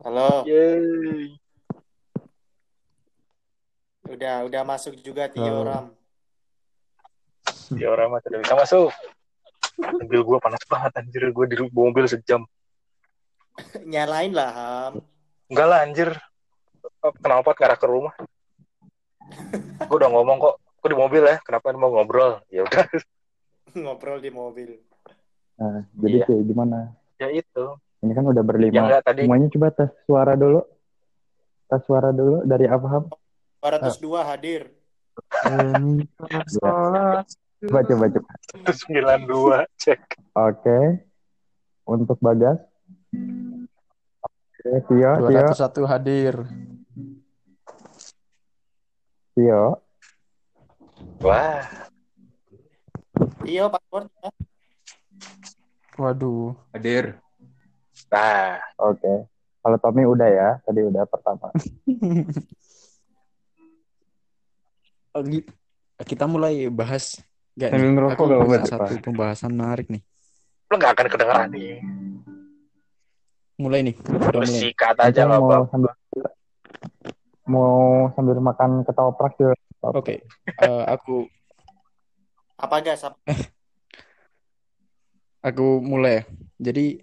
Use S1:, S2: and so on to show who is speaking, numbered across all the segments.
S1: Halo,
S2: Yeay.
S1: udah udah masuk juga Tio
S3: Halo.
S1: Ram.
S2: Orang mah tidak bisa masuk. Mobil gue panas banget anjir. Gue di mobil sejam.
S1: Nyalain lah Ham.
S2: Enggak lah anjir. Kenapa ngarah ke rumah? Gue udah ngomong kok. Gue di mobil ya. Kenapa mau ngobrol? Ya udah.
S1: Ngobrol di mobil.
S3: Nah, jadi
S2: Iya.
S3: kayak gimana?
S2: Ya itu.
S3: Ini kan udah berlima.
S2: Ya enggak tadi.
S3: Semuanya coba tes suara dulu. Tes suara dulu dari Afham.
S1: 202 hadir.
S3: Coba coba coba.
S2: 92 cek.
S3: Oke. Untuk Bagas. Oke, Tio, Tio,
S4: 201 hadir.
S3: Tio.
S2: Wah.
S1: Tio passwordnya.
S4: Waduh.
S5: Hadir.
S2: Nah.
S3: Oke. Kalau Tommy udah ya, tadi udah pertama.
S4: Oh, Kita mulai bahas Gak
S3: Sambil
S4: nih?
S3: ngerokok
S4: Aku
S3: gak apa-apa,
S4: satu pembahasan menarik nih.
S2: Lo gak akan kedengeran nih.
S4: Mulai nih. Udah mulai.
S2: Bersikat aja lah
S3: mau sambil mau sambil makan ketoprak juga.
S4: Oke. eh, aku
S1: Apa gas? Apa?
S4: aku mulai. ya. Jadi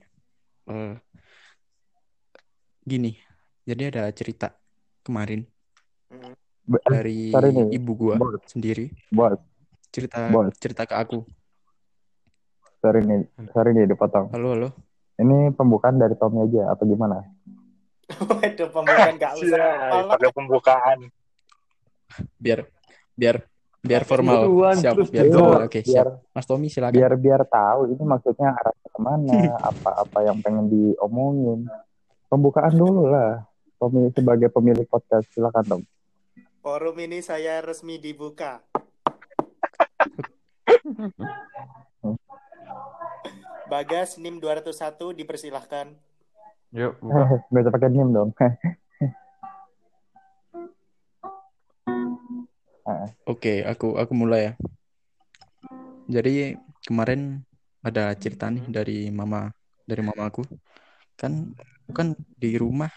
S4: eh, gini. Jadi ada cerita kemarin
S1: Hmm.
S3: Be-
S4: dari
S3: nih,
S4: ibu gua
S3: Bos.
S4: sendiri
S3: Bos,
S4: cerita
S3: Bos.
S4: cerita ke aku.
S3: sorry nih, sorry nih dipotong.
S4: Halo halo.
S3: Ini pembukaan dari Tommy aja, apa gimana?
S1: Waduh, pembukaan gak usah.
S2: Iya, pakai pembukaan.
S4: Biar biar biar formal.
S5: Duluan,
S4: Siap,
S5: terus
S4: biar
S3: Iya,
S4: formal. Oke,
S3: biar
S4: siap. Mas Tommy silakan.
S3: biar biar tahu ini maksudnya arahnya ke mana, apa-apa yang pengen diomongin. Pembukaan dulu lah. Tommy sebagai pemilik podcast, silakan Tom.
S1: forum ini saya resmi dibuka. Bagas NIM 201 dipersilahkan.
S5: Yuk, buka.
S3: Gak usah pakai nim dong.
S4: Oke, aku aku mulai ya. Jadi kemarin ada cerita nih dari mama dari. Kan aku kan di rumah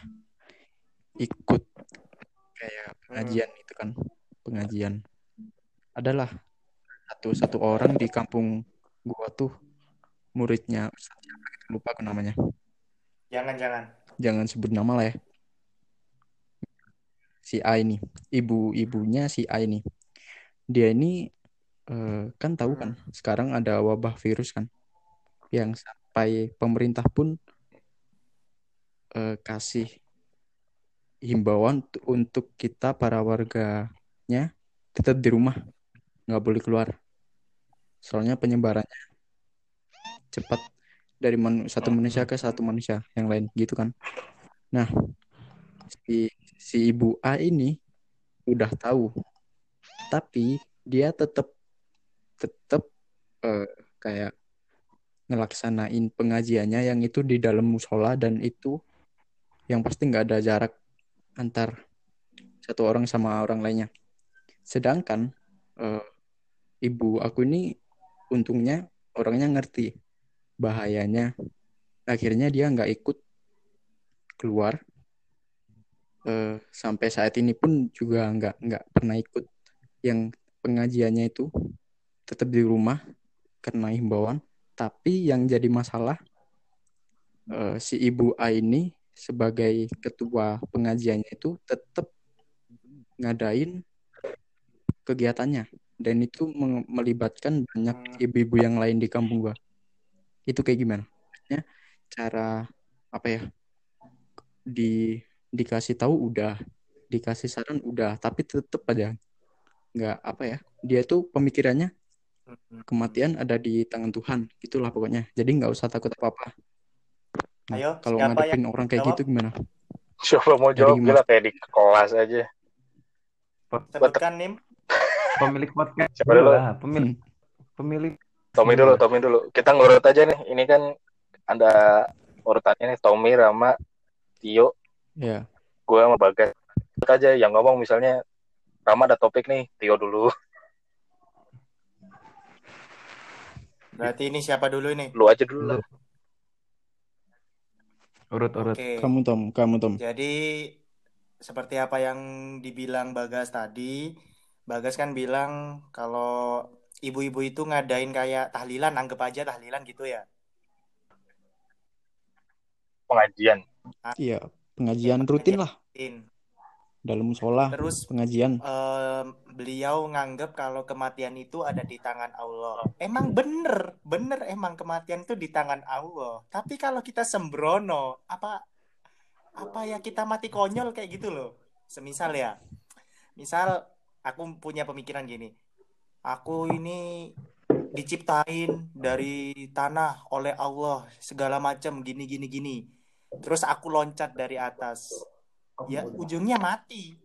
S4: ikut kayak pengajian itu kan, pengajian. Adalah satu satu orang di kampung gua tuh muridnya gitu, lupa aku namanya.
S1: Jangan jangan.
S4: Jangan sebut nama lah ya. Si A ini, ibu-ibunya si A ini. Dia ini eh, kan tahu kan, sekarang ada wabah virus kan, yang sampai pemerintah pun eh, kasih himbauan untuk kita para warganya tetap di rumah, nggak boleh keluar. Soalnya penyebarannya cepat dari manu- satu manusia ke satu manusia yang lain gitu kan. Nah, si si ibu A ini udah tahu, tapi dia tetap tetap eh, kayak ngelaksanain pengajiannya yang itu di dalam musola dan itu yang pasti nggak ada jarak antar satu orang sama orang lainnya. Sedangkan eh, ibu aku ini untungnya orangnya ngerti bahayanya. Akhirnya dia nggak ikut keluar. Eh, sampai saat ini pun juga nggak nggak pernah ikut yang pengajiannya itu tetap di rumah karena himbauan. Tapi yang jadi masalah eh, si ibu A ini sebagai ketua pengajiannya itu tetap ngadain kegiatannya dan itu melibatkan banyak ibu-ibu yang lain di kampung gua. Itu kayak gimana? Maksudnya cara apa ya? Di dikasih tahu udah, dikasih saran udah, tapi tetap aja nggak apa ya? Dia tuh pemikirannya kematian ada di tangan Tuhan, gitulah pokoknya. Jadi nggak usah takut apa-apa. Nah,
S1: Ayo,
S4: kalau ngadepin orang kayak
S1: jawab?
S4: gitu gimana?
S2: Siapa mau jawab
S4: Mas-
S2: gila kayak di kelas aja.
S1: Sebutkan NIM.
S5: Pemilik podcast
S2: Siapa dulu?
S5: lah. Pemilik pemilik
S2: Tommy dulu, Tommy dulu. Kita ngurut aja nih. Ini kan ada urutannya nih Tommy, Rama, Tio,
S4: Ya,
S2: gue sama Bagas. Aja yang ngomong misalnya Rama ada topik nih, Tio dulu.
S1: Berarti ini siapa dulu ini?
S2: Lu aja dulu.
S5: Lu. Urut-urut.
S1: Oke.
S4: Kamu Tom, kamu Tom.
S1: Jadi seperti apa yang dibilang Bagas tadi, Bagas kan bilang kalau ibu-ibu itu ngadain kayak tahlilan, anggap aja tahlilan gitu ya.
S2: pengajian
S4: Iya, pengajian rutin lah
S1: In.
S4: Dalam musola,
S1: Terus
S4: pengajian.
S1: em, beliau nganggap kalau kematian itu ada di tangan Allah. Emang bener, bener emang kematian itu di tangan Allah. Tapi kalau kita sembrono, apa apa ya kita mati konyol kayak gitu loh. Semisal ya, misal aku punya pemikiran gini, aku ini diciptain dari tanah oleh Allah segala macam gini gini gini. Terus aku loncat dari atas, ya ujungnya mati.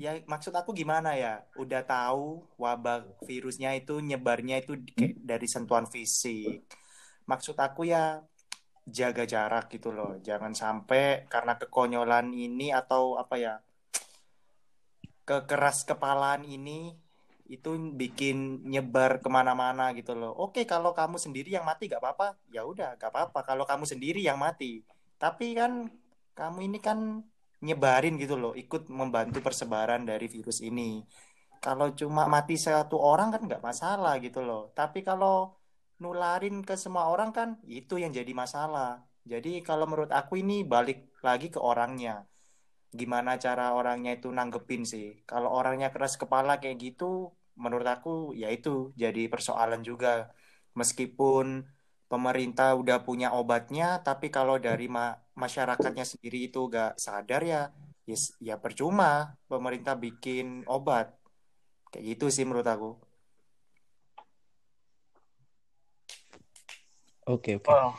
S1: Ya maksud aku gimana ya? Udah tahu wabah virusnya itu nyebarnya itu dari sentuhan fisik. Maksud aku ya jaga jarak gitu loh. Jangan sampai karena kekonyolan ini atau apa ya kekeras kepalaan ini itu bikin nyebar ke mana-mana gitu loh. Oke kalau kamu sendiri yang mati gak apa-apa, ya udah gak apa-apa. Kalau kamu sendiri yang mati, tapi kan kamu ini kan nyebarin gitu loh, ikut membantu persebaran dari virus ini. Kalau cuma mati satu orang kan nggak masalah gitu loh. Tapi kalau nularin ke semua orang kan itu yang jadi masalah. Jadi kalau menurut aku ini balik lagi ke orangnya. Gimana cara orangnya itu nanggepin sih. Kalau orangnya keras kepala kayak gitu, menurut aku ya itu jadi persoalan juga. Meskipun pemerintah udah punya obatnya, tapi kalau dari ma- masyarakatnya sendiri itu gak sadar ya, ya, ya percuma pemerintah bikin obat. Kayak gitu sih menurut aku.
S4: Oke, oke.
S2: Wah,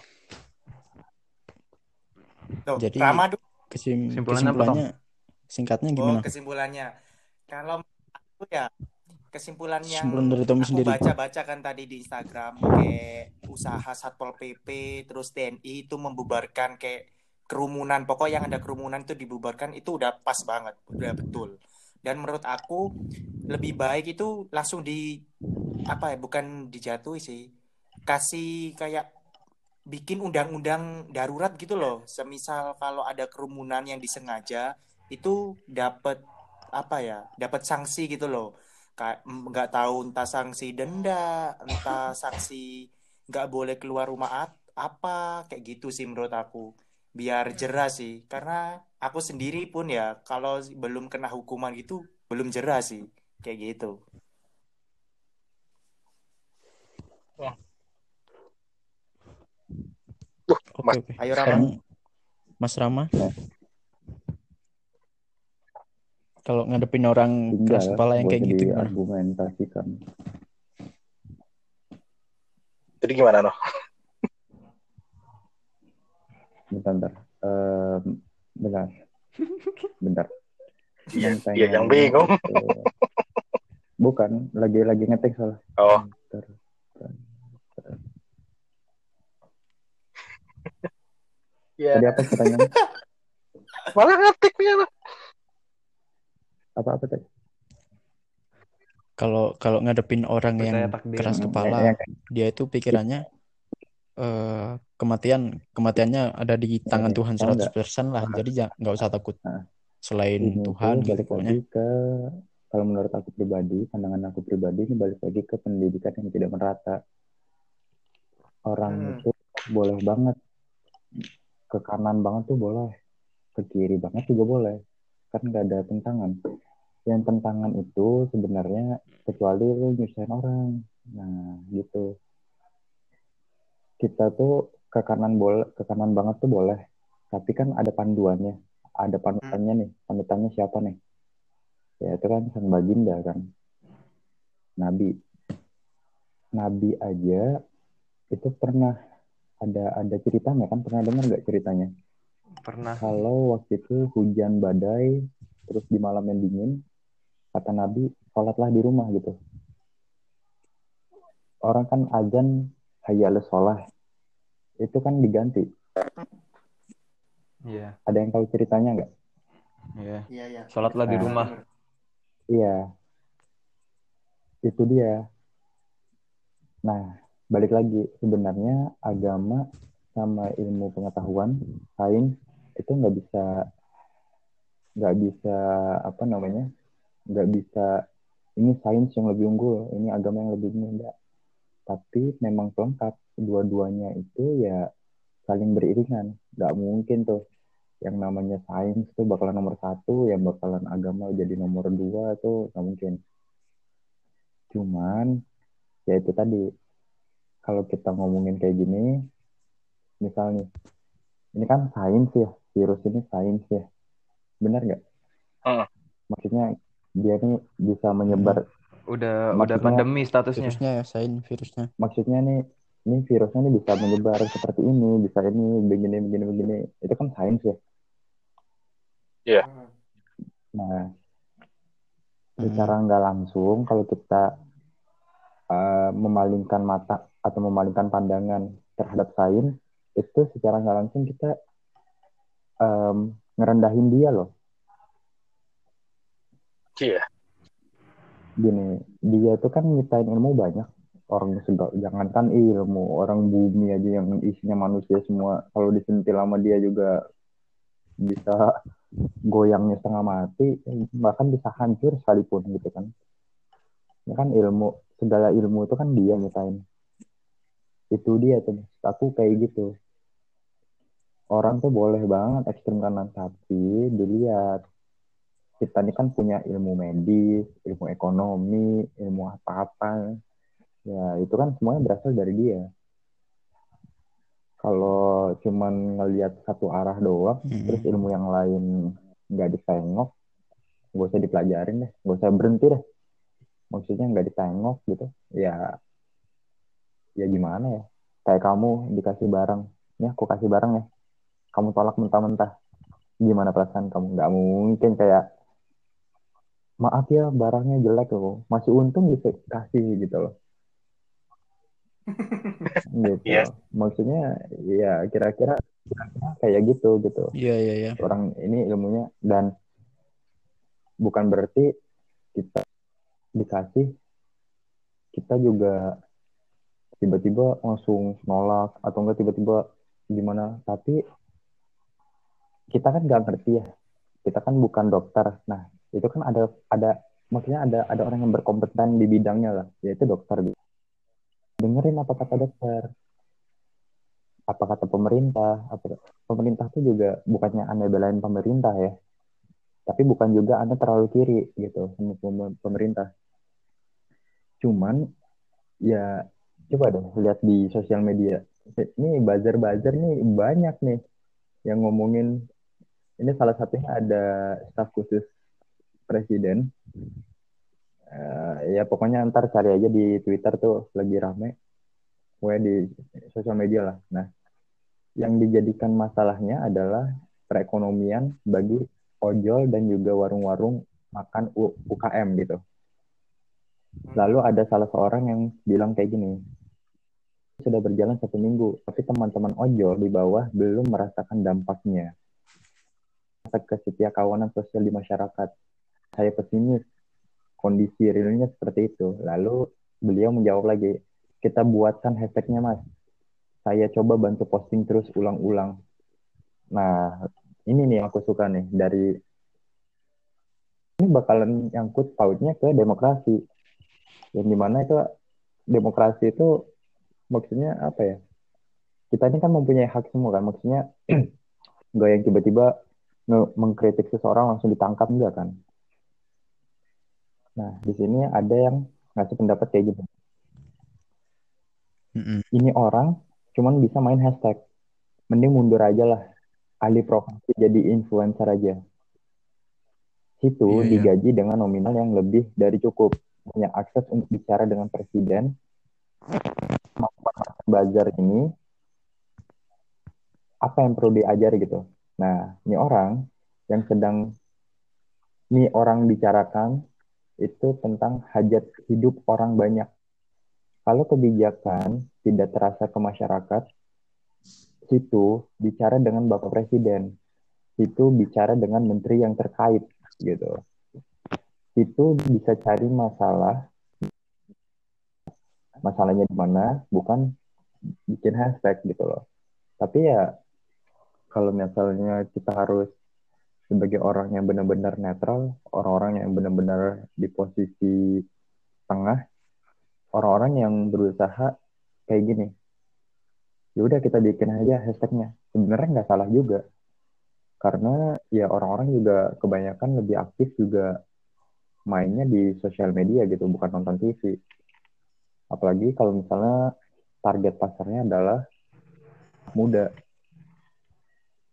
S1: Tuh,
S4: Jadi
S1: Rama dulu.
S4: kesim-
S5: Kesimpulannya
S4: kesimpulannya singkatnya
S1: Oh,
S4: gimana?
S1: kesimpulannya. Kalau aku ya, kesimpulan yang
S4: Kesimpulan dari
S1: aku
S4: sendiri.
S1: baca-baca kan tadi di Instagram kayak usaha Satpol PP terus TNI itu membubarkan kayak kerumunan. Pokok yang ada kerumunan itu dibubarkan itu udah pas banget udah betul. Dan menurut aku lebih baik itu langsung di apa ya bukan dijatuhi sih. Kasih kayak bikin undang-undang darurat gitu loh. Semisal kalau ada kerumunan yang disengaja itu dapat apa ya dapat sanksi gitu loh nggak tahu entah sanksi denda entah sanksi nggak boleh keluar rumah at- apa kayak gitu sih menurut aku. Biar jerah sih karena aku sendiri pun ya kalau belum kena hukuman gitu belum jerah sih kayak gitu.
S4: Oke,
S2: Mas-
S4: oke.
S1: ayo Rama.
S4: Mas Rama. Kalau ngadepin orang keras
S3: tinggal
S4: kepala yang kayak gitu gimana?
S3: diargumentasikan.
S2: jadi gimana noh?
S3: Bentar, bentar. Em, bentar. Bentar.
S2: Iya,
S3: Yang
S2: iya yang bingung.
S3: Bukan, lagi lagi ngetik soalnya.
S2: Oh,
S3: Bentar, bentar, bentar.
S2: iya.
S3: Tadi apa pertanyaannya?
S2: Malah ngetik punya noh.
S3: Apa apa tadi?
S4: Kalau kalau ngadepin orang yang
S5: Percaya takdir.
S4: keras
S3: Hmm,
S4: kepala,
S3: yang- yang-
S4: dia itu pikirannya eh kematian kematiannya ada di tangan
S3: Eh,
S4: Tuhan
S3: tahu nggak?
S4: 100% lah. Jadi ja- nggak usah takut.
S3: Nah,
S4: Selain
S3: ini
S4: Tuhan
S3: tuh
S4: gitu
S3: balik
S4: pokoknya.
S3: lagi ke kalau menurut aku pribadi, pandangan aku pribadi ini balik lagi ke pendidikan yang tidak merata. Orang
S1: Hmm.
S3: itu boleh banget ke kanan banget tuh boleh, ke kiri banget juga boleh. Kan nggak ada tentangan. Yang tentangan itu sebenarnya kecuali lu nyusahin orang. Nah, gitu. Kita tuh ke kanan boleh, ke kanan banget tuh boleh. Tapi kan ada panduannya. Ada panutannya nih. Panutannya siapa nih? Ya itu kan sang baginda kan. Nabi. Nabi aja itu pernah ada ada ceritanya kan pernah dengar nggak ceritanya?
S5: Pernah.
S3: Kalau waktu itu hujan badai terus di malam yang dingin kata Nabi sholatlah di rumah gitu. Orang kan azan hayya sholah itu kan diganti.
S5: Iya,
S3: Ada yang tahu ceritanya nggak?
S5: iya.
S1: iya iya
S5: Sholatlah di
S3: Nah.
S5: rumah.
S3: Iya. Itu dia. Nah, balik lagi sebenarnya agama sama ilmu pengetahuan sains itu nggak bisa nggak bisa apa namanya nggak bisa ini sains yang lebih unggul ini agama yang lebih unggul enggak tapi memang pelengkap dua-duanya itu ya saling beriringan. Nggak mungkin tuh yang namanya sains tuh bakalan nomor satu yang bakalan agama jadi nomor dua tuh nggak mungkin. Cuman ya itu tadi kalau kita ngomongin kayak gini misalnya ini kan sains ya virus ini sains ya benar nggak
S2: Heeh.
S3: maksudnya dia ini bisa menyebar
S5: Udah udah
S3: Maksudnya-
S5: pandemi statusnya.
S4: Virusnya ya, sain virusnya.
S3: maksudnya nih ini virusnya nih bisa menyebar seperti ini bisa ini begini begini begini itu kan sains ya
S1: Hmm.
S3: nah
S4: Hmm.
S3: secara nggak langsung kalau kita uh, memalingkan mata atau memalingkan pandangan terhadap sains itu secara nggak langsung kita um, ngerendahin dia loh.
S2: Iya.
S3: gini dia tuh kan nyiptain ilmu banyak. Orang segala jangankan ilmu orang bumi aja yang isinya manusia semua. Kalau disentil sama dia juga bisa goyangnya setengah mati bahkan bisa hancur sekalipun gitu kan. Ya kan ilmu segala ilmu itu kan dia nyiptain itu dia tuh aku kayak gitu orang tuh boleh banget ekstrem kanan tapi dilihat kita ini kan punya ilmu medis, ilmu ekonomi, ilmu apa-apa. Ya, itu kan semuanya berasal dari dia. Kalau cuman ngelihat satu arah doang,
S4: Mm-mm.
S3: terus ilmu yang lain nggak ditengok, nggak usah dipelajarin deh, nggak usah berhenti deh. Maksudnya nggak ditengok gitu, ya, ya gimana ya? Kayak kamu dikasih barang, ya aku kasih barang ya, kamu tolak mentah-mentah, gimana perasaan kamu? Nggak mungkin kayak maaf ya barangnya jelek loh masih untung bisa kasih gitu loh gitu
S2: Iya.
S3: maksudnya ya kira-kira kira-kira kayak gitu gitu
S4: Iya, iya, iya.
S3: orang ini ilmunya dan bukan berarti kita dikasih kita juga tiba-tiba langsung nolak atau enggak tiba-tiba gimana. Tapi kita kan nggak ngerti ya. Kita kan bukan dokter. Nah itu kan ada ada maksudnya ada ada orang yang berkompeten di bidangnya lah yaitu dokter. Dengerin apa kata dokter. Apa kata pemerintah. Apa pemerintah itu juga bukannya anda belain pemerintah ya. Tapi bukan juga anda terlalu kiri gitu sama pem- pemerintah. Cuman ya coba deh lihat di sosial media. Ini buzzer-buzzer nih banyak nih yang ngomongin ini salah satunya ada staf khusus presiden. Eh, ya pokoknya ntar cari aja di Twitter tuh lagi rame. Pokoknya di sosial media lah. Nah yang dijadikan masalahnya adalah perekonomian bagi ojol dan juga warung-warung makan UKM gitu. Lalu ada salah seorang yang bilang kayak gini sudah berjalan satu minggu tapi teman-teman ojol di bawah belum merasakan dampaknya rasa kesetia kawanan sosial di masyarakat saya pesimis kondisi realnya seperti itu. Lalu beliau menjawab lagi, kita buatkan hashtagnya mas. Saya coba bantu posting terus ulang-ulang. Nah, ini nih yang aku suka nih dari ini bakalan nyangkut pautnya ke demokrasi. Yang di mana itu demokrasi itu maksudnya apa ya? Kita ini kan mempunyai hak semua kan, maksudnya nggak yang tiba-tiba mengkritik seseorang langsung ditangkap enggak kan? Nah, di sini ada yang ngasih pendapat kayak gitu.
S4: Mm-mm.
S3: Ini orang cuman bisa main hashtag. Mending mundur aja lah. Alih profesi jadi influencer aja. Situ
S4: Iya, iya.
S3: digaji dengan nominal yang lebih dari cukup. Punya akses untuk bicara dengan presiden. Bazar ini apa yang perlu diajar gitu. Nah, ini orang yang sedang ini orang bicarakan itu tentang hajat hidup orang banyak. Kalau kebijakan tidak terasa ke masyarakat, situ bicara dengan Bapak Presiden, situ bicara dengan menteri yang terkait gitu. Itu bisa cari masalah, masalahnya di mana, bukan bikin hashtag gitu loh. Tapi ya kalau misalnya kita harus sebagai orang yang benar-benar netral, orang-orang yang benar-benar di posisi tengah, orang-orang yang berusaha kayak gini. Ya udah kita bikin aja hashtagnya. Sebenarnya nggak salah juga. Karena ya orang-orang juga kebanyakan lebih aktif juga mainnya di sosial media gitu, bukan nonton TV. Apalagi kalau misalnya target pasarnya adalah muda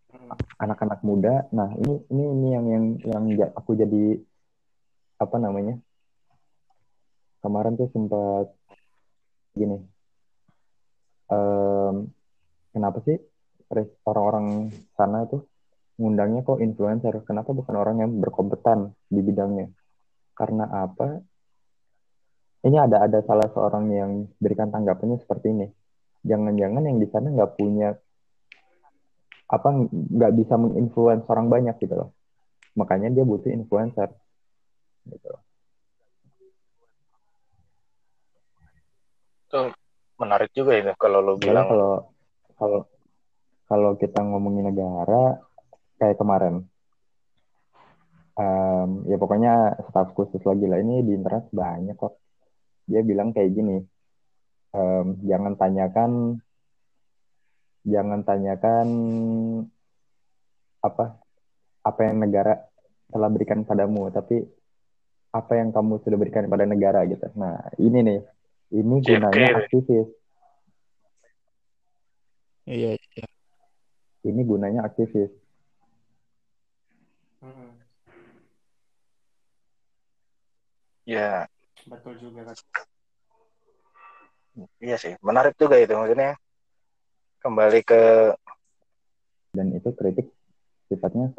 S1: Hmm.
S3: anak-anak muda. Nah, ini ini ini yang yang yang aku jadi apa namanya? Kemarin tuh sempat gini. em, kenapa sih orang-orang sana tuh ngundangnya kok influencer? Kenapa bukan orang yang berkompeten di bidangnya? Karena apa? Ini ada ada salah seorang yang berikan tanggapannya seperti ini. Jangan-jangan yang di sana nggak punya apa nggak bisa menginfluence orang banyak gitu loh. Makanya dia butuh influencer. Gitu.
S2: Itu menarik juga itu kalau lo bilang
S3: kalau kalau kalau kita ngomongin negara kayak kemarin, em, ya pokoknya staf khusus lagi lah ini di internet banyak kok. Dia bilang kayak gini, em, jangan tanyakan, jangan tanyakan apa apa yang negara telah berikan padamu, tapi apa yang kamu sudah berikan pada negara gitu. Nah ini nih, ini gunanya aktivis.
S4: Iya, iya.
S3: Ini gunanya aktivis.
S1: Hmm.
S2: ya
S1: Betul juga kan.
S2: iya sih menarik juga itu maksudnya kembali ke
S3: dan itu kritik sifatnya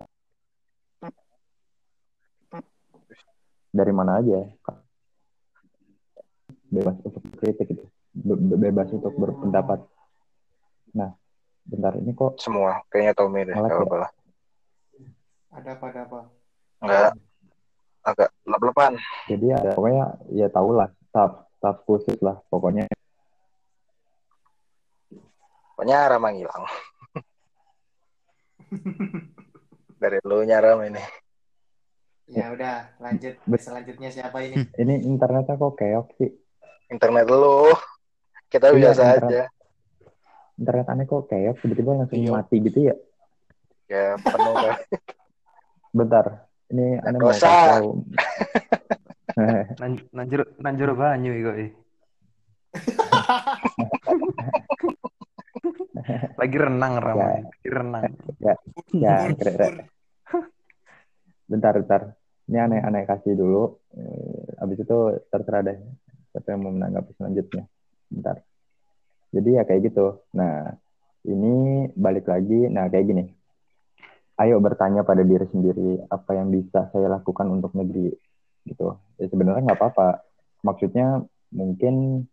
S3: dari mana aja bebas untuk kritik itu Be- be- bebas untuk berpendapat nah bentar ini kok
S2: semua kayaknya Tommy deh kalau
S3: ya?
S1: Ada apa ada apa?
S2: nggak agak lep-lepan
S3: jadi ada pokoknya ya tau lah staff staff khusus lah pokoknya.
S2: Pokoknya Rama ngilang dari lu nyaram ini.
S1: Ya udah, lanjut. Selanjutnya siapa ini?
S3: ini internetnya kok keok sih?
S2: Internet lu. Kita
S3: Iya,
S2: biasa
S3: internet.
S2: aja.
S3: Internet aneh kok keok? Tiba-tiba langsung
S4: Iya.
S3: mati gitu ya?
S2: Ya penuh kan
S3: bentar ini aneh mau tahu.
S5: Nanjur nanjur banyu eh. Lagi renang Rama,
S3: Ya.
S5: lagi renang.
S3: ya
S1: Bur,
S3: keren bentar bentar. Ini aneh-aneh kasih dulu. Eh, abis itu terserah deh siapa yang mau menanggapi selanjutnya. Bentar. Jadi ya kayak gitu. Nah ini balik lagi. Nah kayak gini ayo bertanya pada diri sendiri apa yang bisa saya lakukan untuk negeri gitu. Ya sebenarnya nggak apa-apa. Maksudnya mungkin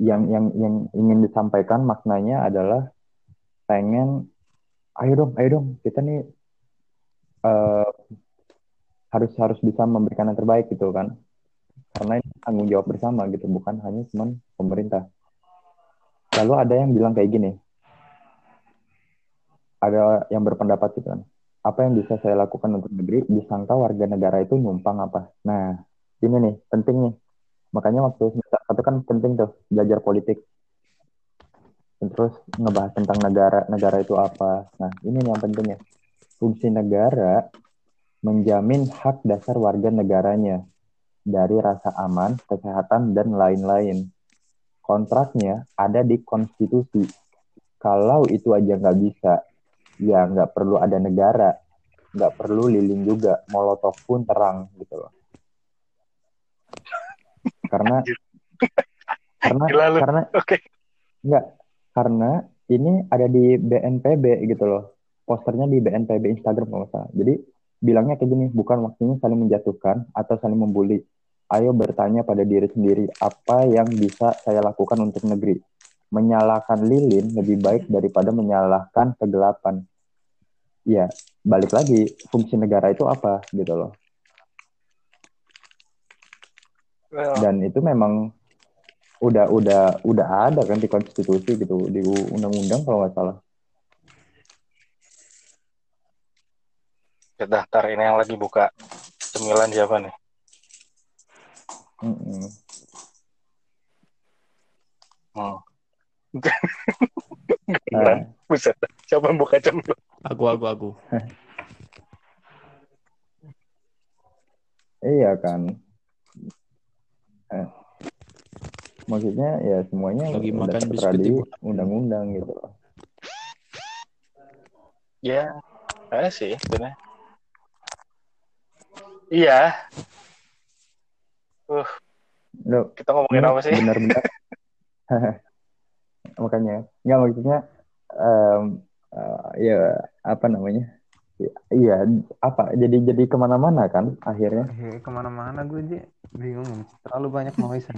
S3: yang yang yang ingin disampaikan maknanya adalah pengen ayo dong ayo dong kita nih eh, harus harus bisa memberikan yang terbaik gitu kan. Karena ini tanggung jawab bersama gitu bukan hanya cuman pemerintah. Lalu ada yang bilang kayak gini ada yang berpendapat gitu kan. Apa yang bisa saya lakukan untuk negeri disangka warga negara itu numpang apa? Nah ini nih penting nih. Makanya waktu satu kan penting tuh belajar politik. Terus ngebahas tentang negara negara itu apa. Nah ini nih yang pentingnya fungsi negara menjamin hak dasar warga negaranya dari rasa aman, kesehatan, dan lain-lain. Kontraknya ada di konstitusi. Kalau itu aja nggak bisa, ya nggak perlu ada negara, nggak perlu lilin juga, molotov pun terang gitu loh. Karena karena
S2: Gila lu.
S3: karena
S2: oke
S3: Enggak, karena ini ada di BNPB gitu loh. Posternya di BNPB Instagram kalau nggak salah. Jadi bilangnya kayak gini, bukan waktunya saling menjatuhkan atau saling membuli. Ayo bertanya pada diri sendiri, apa yang bisa saya lakukan untuk negeri? menyalakan lilin lebih baik hmm. daripada menyalahkan kegelapan. Ya, balik lagi fungsi negara itu apa gitu loh. Dan itu memang udah udah udah ada kan di konstitusi gitu di undang-undang kalau nggak salah.
S2: Daftar ini yang lagi buka cemilan siapa nih?
S3: Mm -mm.
S2: Hmm.
S3: Nah,
S2: Buset, siapa yang buka cemilan?
S4: Aku aku aku.
S3: iya kan. Eh, maksudnya ya semuanya
S4: Lagi
S3: udah
S4: makan ibu.
S3: undang-undang gitu loh.
S2: Ya, eh sih, bener. Iya,
S3: Loh,
S2: kita ngomongin apa sih?
S3: benar-benar makanya nggak maksudnya em, eh, ya apa namanya iya apa jadi jadi ke mana-mana kan akhirnya.
S5: Eh, ke mana-mana gue aja bingung terlalu banyak noise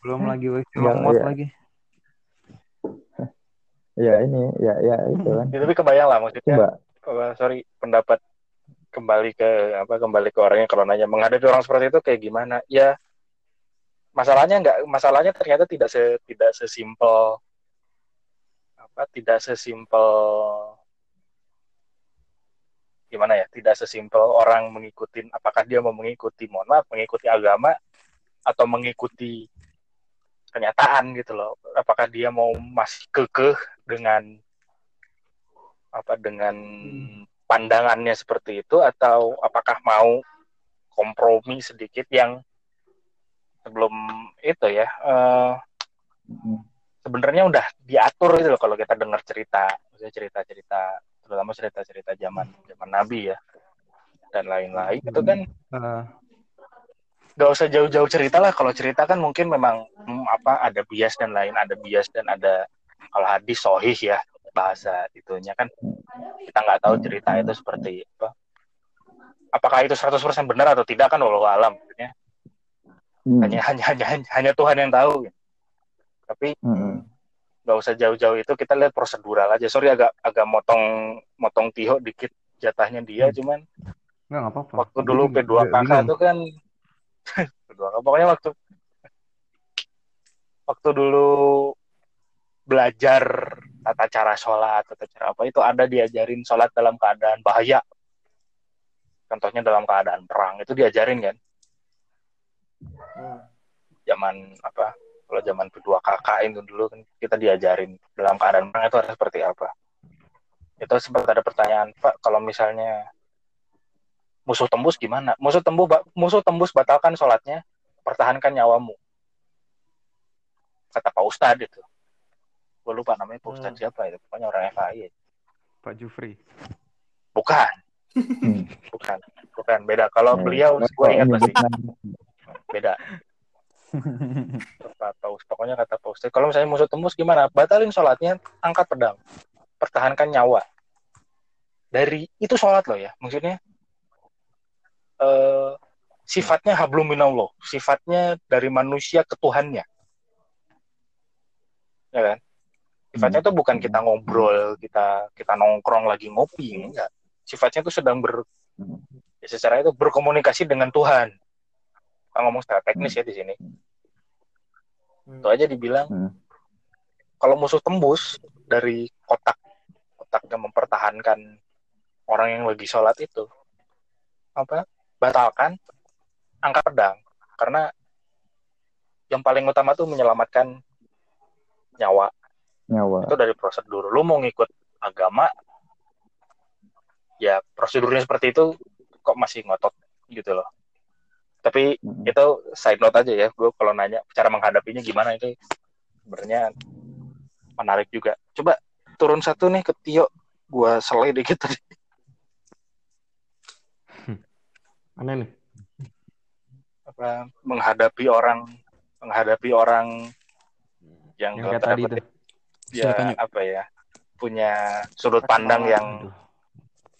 S5: belum lagi remote
S3: iya.
S5: lagi.
S3: Ya ini ya ya itu kan.
S2: Ya, tapi kebayang lah maksudnya.
S3: coba.
S2: apa, sorry pendapat kembali ke apa kembali ke orangnya kalau nanya menghadapi orang seperti itu kayak gimana? Ya masalahnya nggak masalahnya ternyata tidak se tidak sesimpel apa tidak sesimpel gimana ya tidak sesimpel orang mengikuti apakah dia mau mengikuti mohon maaf mengikuti agama atau mengikuti kenyataan gitu loh. Apakah dia mau masih kekeh dengan apa dengan pandangannya seperti itu atau apakah mau kompromi sedikit yang sebelum itu ya
S3: Mm,
S2: sebenarnya udah diatur gitu loh kalau kita dengar cerita maksudnya cerita-cerita terutama cerita-cerita zaman zaman Nabi ya dan lain-lain itu kan. Nggak usah jauh-jauh cerita lah kalau cerita kan mungkin memang hmm, apa ada bias dan lain ada bias dan ada kalau hadis sohih ya bahasa itunya kan. Kita nggak tahu cerita itu seperti apa. Apakah itu 100% benar atau tidak kan walau alam. Maksudnya
S3: mm,
S2: hanya hanya hanya hanya Tuhan yang tahu gitu. tapi
S3: mm, mm.
S2: nggak usah jauh-jauh itu kita lihat prosedural aja sorry agak agak motong motong tiho dikit jatahnya dia cuman
S5: nggak apa-apa
S2: waktu dulu
S5: Bingung,
S2: P2 kakak tuh kan P2 kakak pokoknya waktu waktu dulu belajar tata cara sholat tata cara apa itu ada diajarin sholat dalam keadaan bahaya contohnya dalam keadaan perang itu diajarin kan
S1: Hmm.
S2: Zaman apa? Kalau zaman P2 kakak itu dulu kan kita diajarin dalam keadaan perang itu harus seperti apa. Itu sempat ada pertanyaan Pak kalau misalnya musuh tembus gimana? Musuh tembus musuh tembus batalkan sholatnya pertahankan nyawamu. Kata Pak Ustadz itu. Gue lupa namanya Pak Ustadz siapa itu. Pokoknya orang FAI
S5: Pak Jufri.
S2: Bukan.
S3: Hmm.
S2: bukan. Bukan. Beda. Kalau
S3: Ya,
S2: beliau gue ingat masih beda. Paus pokoknya kata Ustadz kalau misalnya musuh tembus gimana? Batalin sholatnya angkat pedang. Pertahankan nyawa. Dari itu sholat loh ya maksudnya. Eh, sifatnya hablum minallah. Sifatnya dari manusia ke Tuhannya. Ya kan? Sifatnya
S3: Hmm.
S2: itu bukan kita ngobrol kita kita nongkrong lagi ngopi enggak. Sifatnya itu sedang ber
S3: Hmm.
S2: ya secara itu berkomunikasi dengan Tuhan kita ngomong secara teknis ya di sini.
S1: Hmm.
S2: itu aja dibilang.
S3: Hmm.
S2: kalau musuh tembus dari kotak kotaknya mempertahankan orang yang lagi sholat itu apa? Batalkan angkat pedang. Karena yang paling utama tuh menyelamatkan nyawa.
S3: Nyawa.
S2: Itu dari prosedur. Lu mau ngikut agama ya prosedurnya seperti itu kok masih ngotot gitu loh tapi
S3: Mm.
S2: itu side note aja ya gue kalau nanya cara menghadapinya gimana itu sebenarnya menarik juga. Coba turun satu nih ke Tio gue selai dikit tadi.
S5: Aneh nih?
S2: Apa menghadapi orang menghadapi orang yang,
S5: yang kayak tadi
S2: kutip, ya
S4: Silakan,
S2: apa ya punya sudut pandang yang
S5: Aduh.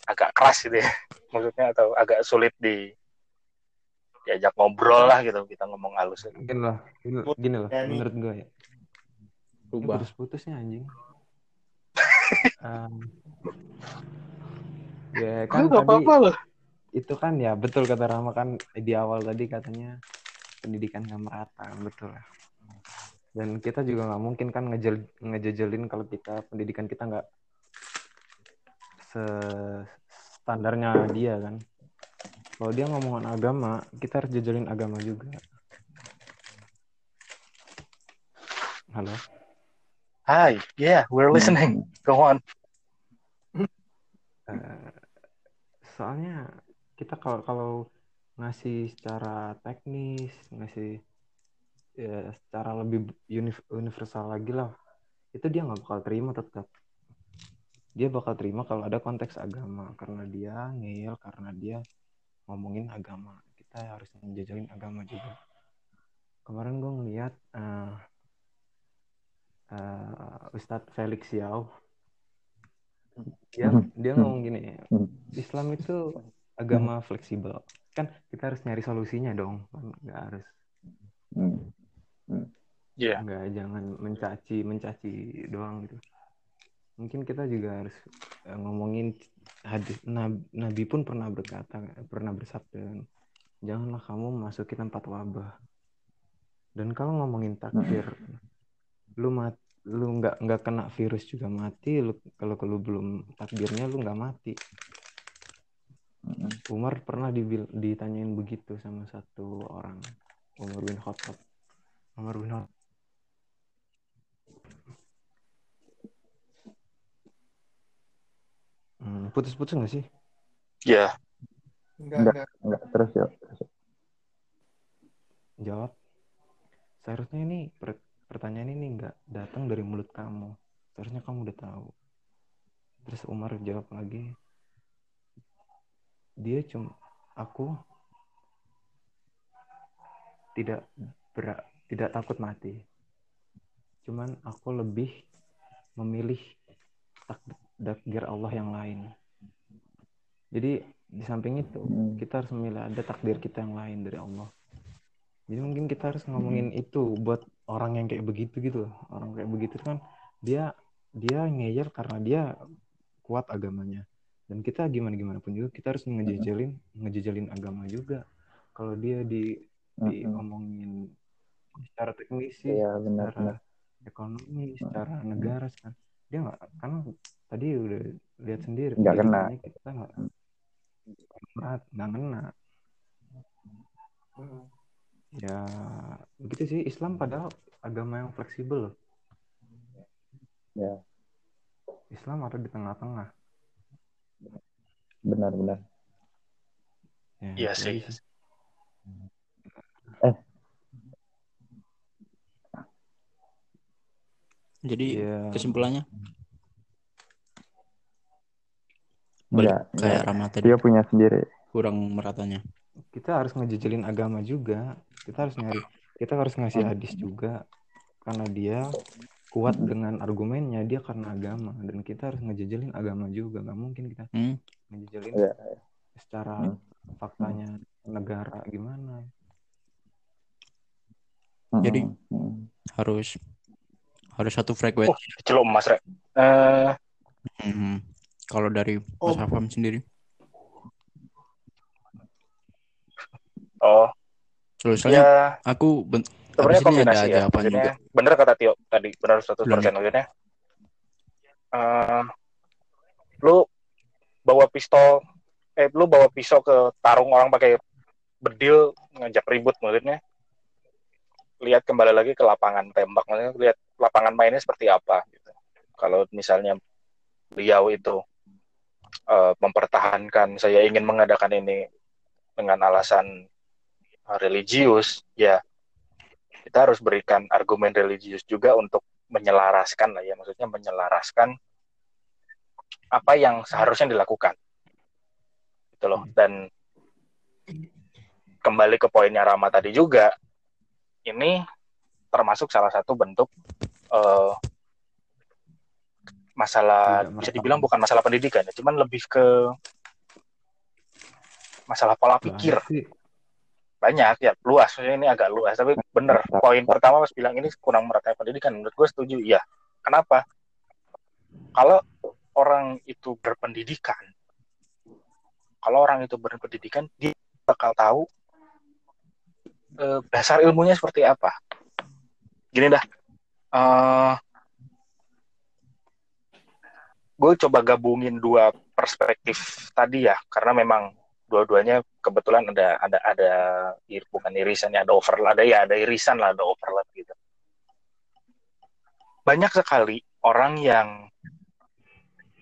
S2: agak keras gitu ya. Maksudnya atau agak sulit di diajak ngobrol lah gitu kita ngomong halus.
S5: Gini lah gini, gini loh menurut gue ya. Ini
S4: Rubah.
S5: putus-putusnya anjing. Em, ya kan
S2: Nggak
S5: tadi
S2: apa-apa loh.
S5: itu kan ya betul kata Rama kan di awal tadi katanya pendidikan nggak merata betul lah. Dan kita juga nggak mungkin kan ngejel ngejejelin kalau kita pendidikan kita nggak se standarnya dia kan kalau dia ngomongin agama kita harus jajalin agama juga halo
S2: Hi, yeah, we're listening. Go on.
S5: Eh, soalnya kita kalau kalau ngasih secara teknis ngasih ya secara lebih uni- universal lagi lah itu dia nggak bakal terima tetap dia bakal terima kalau ada konteks agama karena dia ngeyel karena dia ngomongin agama. Kita harus menjajalin agama juga. Kemarin gue ngeliat eh, eh, Ustadz Felix Yao dia dia ngomong gini
S3: Hmm.
S5: Islam itu agama fleksibel. Kan kita harus nyari solusinya dong Kan? Nggak harus
S3: Hmm.
S2: Iya.
S5: nggak jangan mencaci mencaci doang gitu. Mungkin kita juga harus eh, ngomongin hadis nabi, nabi pun pernah berkata pernah bersabda janganlah kamu memasuki tempat wabah. Dan kalau ngomongin takdir lu mat lu nggak nggak kena virus juga mati lu kalau lu belum takdirnya lu nggak mati. Umar pernah dibil- ditanyain begitu sama satu orang Umar bin Khattab. Umar bin Khattab Hmm, putus-putus nggak sih?
S2: Iya.
S1: Enggak,
S3: Enggak.
S1: enggak.
S3: Enggak, terus ya. Terus ya.
S5: Jawab. Seharusnya ini per- pertanyaan ini nggak datang dari mulut kamu. Seharusnya kamu udah tahu. Terus Umar jawab lagi. Dia cuma aku tidak berak tidak takut mati. Cuman aku lebih memilih tak- takdir Allah yang lain. Jadi di samping itu
S3: Hmm.
S5: kita harus memilih ada takdir kita yang lain dari Allah. Jadi mungkin kita harus ngomongin itu buat orang yang kayak begitu gitu. loh. Orang kayak begitu kan dia dia ngeyel karena dia kuat agamanya. Dan kita gimana gimana pun juga kita harus ngejejelin ngejejelin agama juga. Kalau dia di
S3: Hmm.
S5: diomongin secara teknis
S3: Iya, benar,
S5: secara
S3: benar.
S5: ekonomi, secara negara kan dia nggak karena tadi udah lihat sendiri
S3: Nggak kena.
S5: kita nggak nggak nggak kena
S1: Hmm.
S5: ya begitu sih Islam padahal agama yang fleksibel loh.
S3: Ya,
S5: Islam ada di tengah-tengah
S3: benar, benar.
S5: ya,
S2: Iya
S5: itu
S2: sih.
S4: Jadi
S5: Iya.
S4: kesimpulannya balik
S3: Enggak,
S4: kayak
S3: enggak.
S4: Rama tadi
S3: Dia punya sendiri.
S4: kurang meratanya.
S5: kita harus ngejejelin agama juga kita harus nyari kita harus ngasih hadis juga karena dia kuat dengan argumennya dia karena agama dan kita harus ngejejelin agama juga nggak mungkin kita
S4: Hmm.
S5: ngejejelin
S3: Iya,
S5: secara faktanya negara gimana
S3: Hmm,
S4: Jadi-
S3: hmm.
S4: Harus harus satu
S2: Oh,
S4: frekuensi.
S2: celuk Mas Rek. Eh,
S4: Mhm. Kalau dari
S1: Oh.
S4: Mas Afam sendiri,
S2: oh,
S4: solusinya
S2: ya
S4: aku ben-
S2: sebenarnya
S4: ini ada
S2: kombinasi ya. Maksudnya
S4: juga.
S2: bener kata Tio tadi, benar 100%
S4: Belum.
S2: maksudnya. Eh, lu bawa pistol eh lu bawa pisau ke tarung orang pakai bedil ngajak ribut maksudnya lihat kembali lagi ke lapangan tembak maksudnya lihat lapangan mainnya seperti apa gitu. kalau misalnya beliau itu eh, mempertahankan saya ingin mengadakan ini dengan alasan religius ya kita harus berikan argumen religius juga untuk menyelaraskan lah ya. Maksudnya menyelaraskan apa yang seharusnya dilakukan. Gitu loh. Dan kembali ke poinnya Rama tadi juga ini termasuk salah satu bentuk eh, masalah
S5: Tidak
S2: bisa dibilang bukan masalah pendidikan ya cuman lebih ke masalah pola pikir.
S5: Banyak
S2: ya luas. Maksudnya ini agak luas tapi bener poin pertama mas bilang ini kurang merata pendidikan. Menurut gue setuju iya. Kenapa? Kalau orang itu berpendidikan kalau orang itu berpendidikan dia bakal tahu eh, dasar ilmunya seperti apa. Gini dah eh, gue coba gabungin dua perspektif tadi ya karena memang dua-duanya kebetulan ada ada ada bukan irisan ya ada overlap ada ya ada irisan lah ada overlap gitu. Banyak sekali orang yang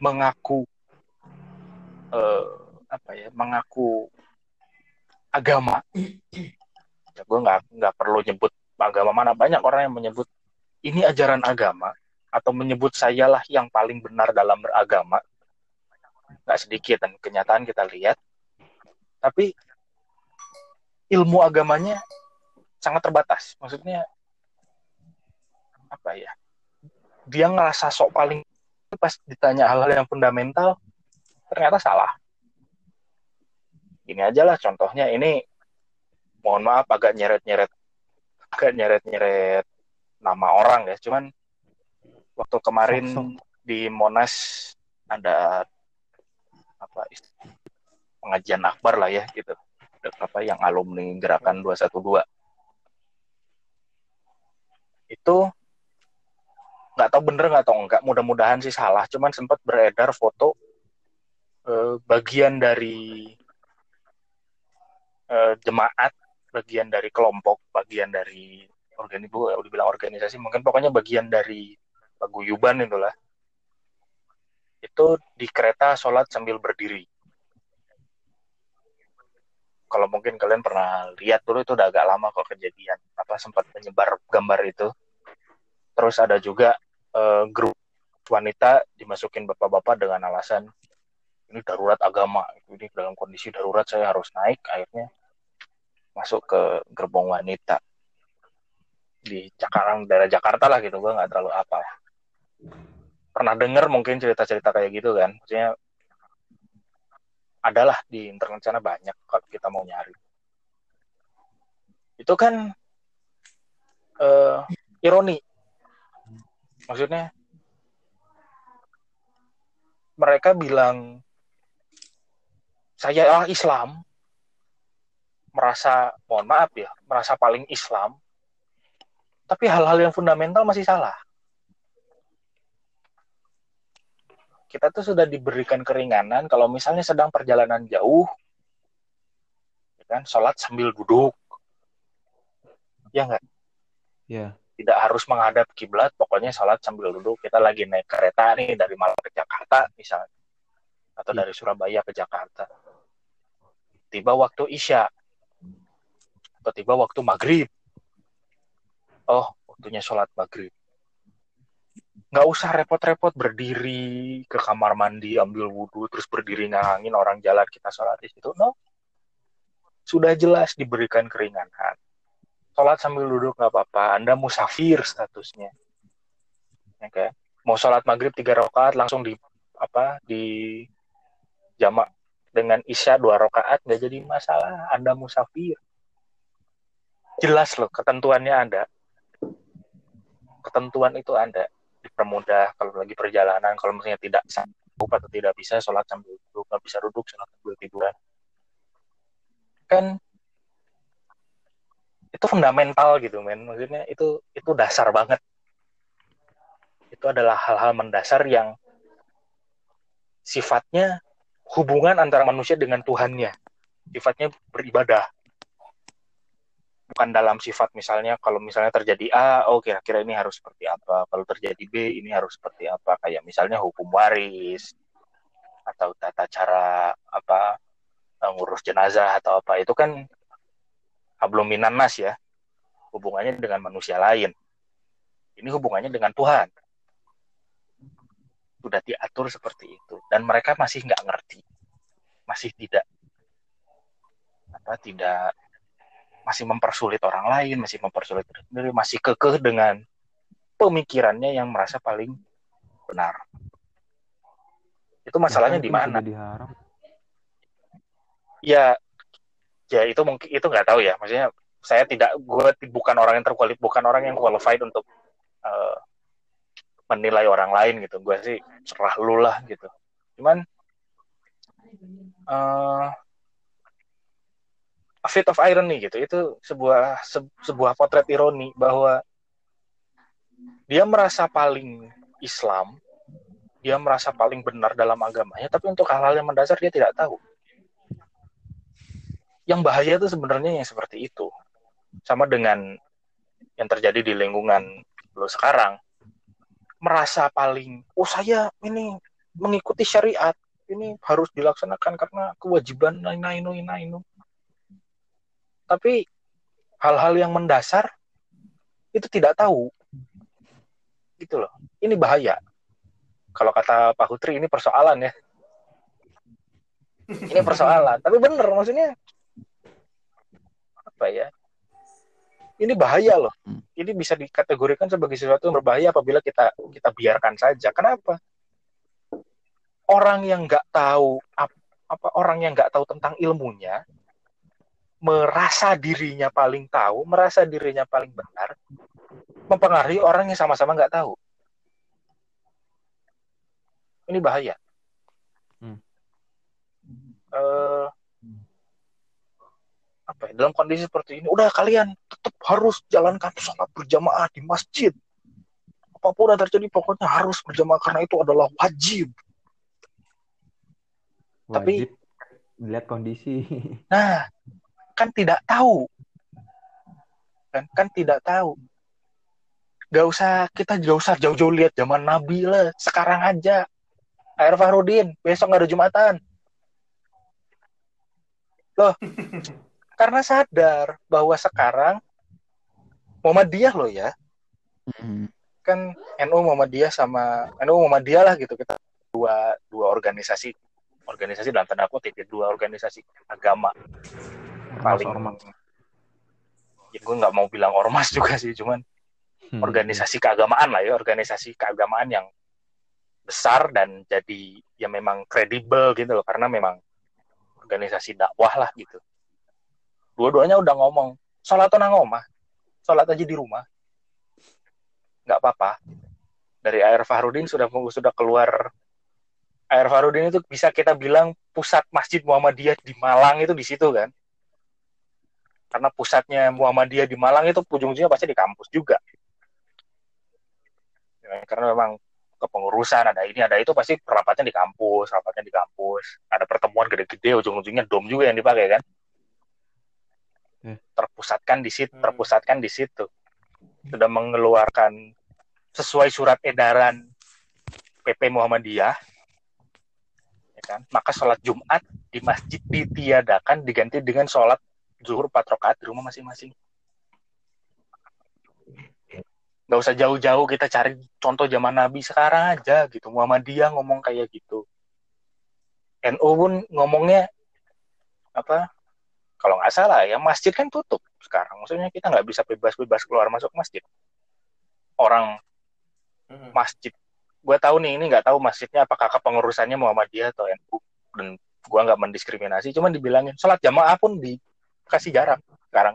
S2: mengaku eh, apa ya mengaku agama. Ya, gue nggak nggak perlu nyebut agama mana. Banyak orang yang menyebut ini ajaran agama atau menyebut sayalah yang paling benar dalam beragama? Nggak sedikit dan kenyataan kita lihat. Tapi ilmu agamanya sangat terbatas. Maksudnya apa ya? Dia ngerasa sok paling pas ditanya hal-hal yang fundamental ternyata salah. Ini aja lah contohnya. Ini mohon maaf agak nyeret-nyeret agak nyeret-nyeret nama orang ya. Cuman waktu kemarin di Monas ada apa pengajian akbar lah ya gitu. Apa yang alumni gerakan 212 itu nggak tahu bener nggak tahu enggak mudah-mudahan sih salah. Cuman sempat beredar foto eh, bagian dari eh, jemaat bagian dari kelompok bagian dari organisasi udah bilang organisasi mungkin pokoknya bagian dari paguyuban itulah. Itu di kereta sholat sambil berdiri. Kalau mungkin kalian pernah lihat dulu itu udah agak lama kok kejadian. Apa sempat menyebar gambar itu. Terus ada juga eh, grup wanita dimasukin bapak-bapak dengan alasan ini darurat agama ini dalam kondisi darurat saya harus naik akhirnya masuk ke gerbong wanita di Jakarta daerah Jakarta lah gitu. Gue nggak terlalu apa pernah denger mungkin cerita-cerita kayak gitu kan? Maksudnya adalah di internet sana banyak kalau kita mau nyari. Itu kan eh, ironi. Maksudnya mereka bilang saya Islam. Merasa mohon maaf ya merasa paling Islam tapi hal-hal yang fundamental masih salah. Kita tuh sudah diberikan keringanan kalau misalnya sedang perjalanan jauh ya kan sholat sambil duduk. Ya nggak?
S5: Ya
S2: tidak harus menghadap kiblat pokoknya sholat sambil duduk. Kita lagi naik kereta nih dari Malang ke Jakarta misalnya. Atau
S5: Iya.
S2: dari Surabaya ke Jakarta. Tiba waktu isya. Atau tiba waktu maghrib oh waktunya sholat maghrib. Nggak usah repot-repot berdiri ke kamar mandi ambil wudhu terus berdiri ngangin orang jalan kita sholat di situ. No. Sudah jelas diberikan keringanan. Sholat sambil duduk nggak apa-apa. Anda musafir statusnya. Oke. mau sholat maghrib tiga rakaat langsung di apa di jamak dengan isya dua rakaat nggak jadi masalah. Anda musafir. Jelas loh ketentuannya ada ketentuan itu ada. Dipermudah kalau lagi perjalanan kalau misalnya tidak sanggup atau tidak bisa sholat sambil duduk nggak bisa duduk sholat sambil tiduran. Kan itu fundamental gitu men. Maksudnya itu itu dasar banget. Itu adalah hal-hal mendasar yang sifatnya hubungan antara manusia dengan Tuhannya. Sifatnya beribadah bukan dalam sifat misalnya kalau misalnya terjadi A oh kira-kira ini harus seperti apa. Kalau terjadi B ini harus seperti apa. Kayak misalnya hukum waris atau tata cara apa ngurus jenazah atau apa. Itu kan hablum minan nas ya. Hubungannya dengan manusia lain. Ini hubungannya dengan Tuhan. Sudah diatur seperti itu. Dan mereka masih nggak ngerti. Masih tidak apa tidak masih mempersulit orang lain masih mempersulit diri sendiri masih kekeh dengan pemikirannya yang merasa paling benar. Itu masalahnya di mana? ya ya itu mungkin itu nggak tahu ya. Maksudnya saya tidak gue bukan orang yang terkualif bukan orang yang qualified untuk eh, menilai orang lain gitu. Gue sih serah lu lah gitu. Cuman eh a fit of irony gitu itu sebuah se- sebuah potret ironi bahwa dia merasa paling Islam dia merasa paling benar dalam agamanya, tapi untuk hal-hal yang mendasar dia tidak tahu. Yang bahaya itu sebenarnya yang seperti itu. Sama dengan yang terjadi di lingkungan lo sekarang. Merasa paling, oh saya ini mengikuti syariat, ini harus dilaksanakan karena kewajiban nainu nainu. Tapi hal-hal yang mendasar itu tidak tahu. Gitu loh. Ini bahaya. Kalau kata Pak Hutri ini persoalan ya. Ini persoalan. Tapi bener maksudnya apa ya? Ini bahaya loh. Ini bisa dikategorikan sebagai sesuatu yang berbahaya apabila kita kita biarkan saja. Kenapa? Orang yang nggak tahu apa orang yang nggak tahu tentang ilmunya merasa dirinya paling tahu merasa dirinya paling benar mempengaruhi orang yang sama-sama nggak tahu ini bahaya. Hmm. Uh, apa ya, dalam kondisi seperti ini, udah kalian tetap harus jalankan sholat berjamaah di masjid. Apa pun yang terjadi, pokoknya harus berjamaah karena itu adalah wajib.
S5: wajib Tapi lihat kondisi.
S2: Nah, kan tidak tahu. Kan, kan tidak tahu. Gak usah kita gak usah jauh-jauh lihat zaman Nabi lah. Sekarang aja Air Fahrudin, besok nggak ada Jumatan. Loh, karena sadar bahwa sekarang Muhammadiyah loh ya. Mm-hmm. Kan NU Muhammadiyah sama NU Muhammadiyah lah gitu kita dua dua organisasi organisasi dalam tanda kutip ya, dua organisasi agama paling ormas. ya gue nggak mau bilang ormas juga sih cuman hmm. organisasi keagamaan lah ya organisasi keagamaan yang besar dan jadi ya memang kredibel gitu loh karena memang organisasi dakwah lah gitu. Dua-duanya udah ngomong sholat nang omah, sholat aja di rumah, nggak apa-apa. Dari Air Fahrudin sudah sudah keluar Air Fahrudin itu bisa kita bilang pusat Masjid Muhammadiyah di Malang itu di situ kan. Karena pusatnya Muhammadiyah di Malang itu ujung-ujungnya pasti di kampus juga. Ya, karena memang kepengurusan ada ini ada itu pasti rapatnya di kampus rapatnya di kampus ada pertemuan gede-gede ujung-ujungnya dom juga yang dipakai kan hmm. terpusatkan di situ hmm. terpusatkan di situ sudah mengeluarkan sesuai surat edaran PP Muhammadiyah ya kan maka sholat Jumat di masjid ditiadakan diganti dengan sholat zuhur patrokat di rumah masing-masing. Nggak usah jauh-jauh kita cari contoh zaman Nabi sekarang aja gitu. Muhammadiyah ngomong kayak gitu. NU pun ngomongnya apa? Kalau nggak salah ya masjid kan tutup sekarang. Maksudnya kita nggak bisa bebas-bebas keluar masuk masjid. Orang hmm. masjid. Gue tahu nih ini nggak tahu masjidnya apakah kepengurusannya Muhammadiyah atau NU dan gue nggak mendiskriminasi cuman dibilangin sholat jamaah pun dikasih jarak sekarang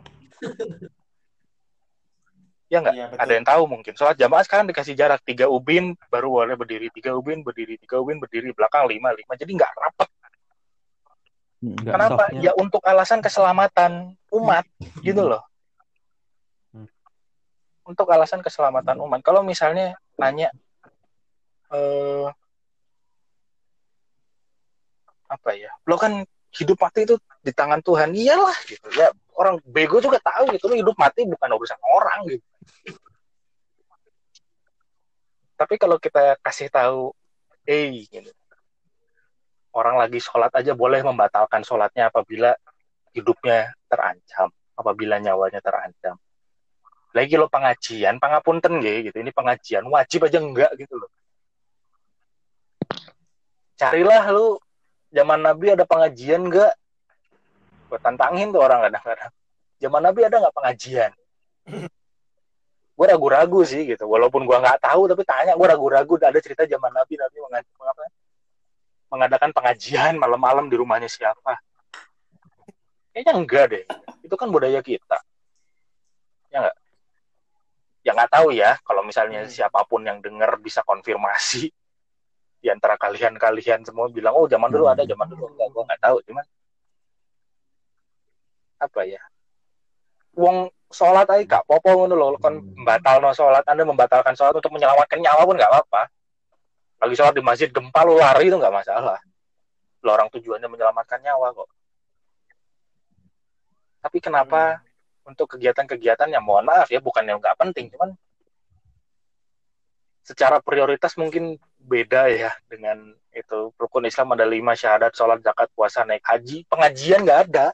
S2: Ya nggak? Ya, ada yang tahu mungkin. Sholat jamaah sekarang dikasih jarak tiga ubin baru boleh berdiri, tiga ubin berdiri, tiga ubin berdiri, belakang lima lima. Jadi nggak rapat. Enggak Kenapa? Softnya. Ya untuk alasan keselamatan umat, hmm. gitu loh. Hmm. Untuk alasan keselamatan umat. Kalau misalnya nanya eh, apa ya? Lo kan hidup mati itu di tangan Tuhan. Iyalah gitu. Ya orang bego juga tahu gitu. Lo hidup mati bukan urusan orang gitu. Tapi kalau kita kasih tahu eh gitu, orang lagi sholat aja boleh membatalkan sholatnya apabila hidupnya terancam apabila nyawanya terancam. Lagi lo pengajian pangapunten gitu. Ini pengajian wajib aja enggak gitu loh. Carilah lu zaman Nabi ada pengajian enggak gue tantangin tuh orang kadang-kadang. Zaman Nabi ada nggak pengajian? Gue ragu-ragu sih gitu. Walaupun gue nggak tahu tapi tanya gue ragu-ragu. Ada cerita zaman Nabi Nabi mengapa? Mengadakan pengajian malam-malam di rumahnya siapa? Kayaknya enggak deh. Itu kan budaya kita. Ya nggak? Ya nggak tahu ya kalau misalnya hmm. siapa pun yang dengar bisa konfirmasi di antara kalian-kalian semua bilang oh zaman dulu ada zaman dulu enggak gue nggak tahu. Cuman apa ya? Wong sholat aja gak apa-apa ngono loh kon membatal no sholat anda membatalkan sholat untuk menyelamatkan nyawa pun gak apa-apa. Lagi sholat di masjid gempa lu lari itu nggak masalah. Lu orang tujuannya menyelamatkan nyawa kok. Tapi kenapa untuk kegiatan-kegiatan yang mohon maaf ya bukan yang nggak penting cuman secara prioritas mungkin beda ya dengan itu. Rukun Islam ada lima syahadat sholat zakat puasa naik haji. Pengajian nggak ada.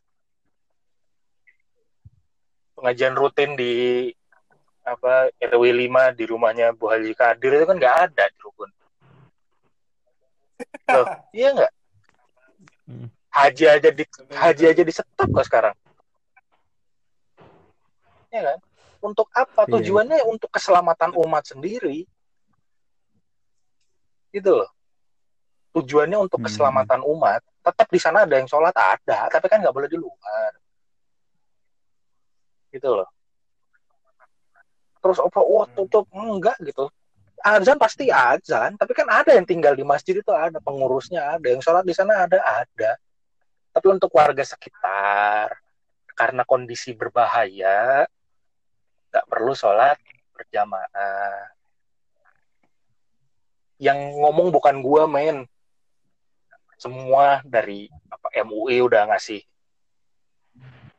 S2: Pengajian rutin di apa RW 5 di rumahnya Bu Haji Kadir itu kan nggak ada di rukun. Loh, iya nggak?
S4: Hmm.
S2: haji aja di haji aja di stop kok sekarang. Ya kan? Untuk apa?
S4: Iya.
S2: tujuannya untuk keselamatan umat sendiri gitu loh. Tujuannya untuk
S4: Hmm.
S2: keselamatan umat tetap di sana ada yang sholat ada tapi kan nggak boleh di luar. Gitu loh. Terus apa wah tutup? Enggak gitu. Azan pasti azan tapi kan ada yang tinggal di masjid itu ada pengurusnya ada yang sholat di sana ada ada. Tapi untuk warga sekitar karena kondisi berbahaya nggak perlu sholat berjamaah yang ngomong bukan gua men. Semua dari apa MUI udah ngasih.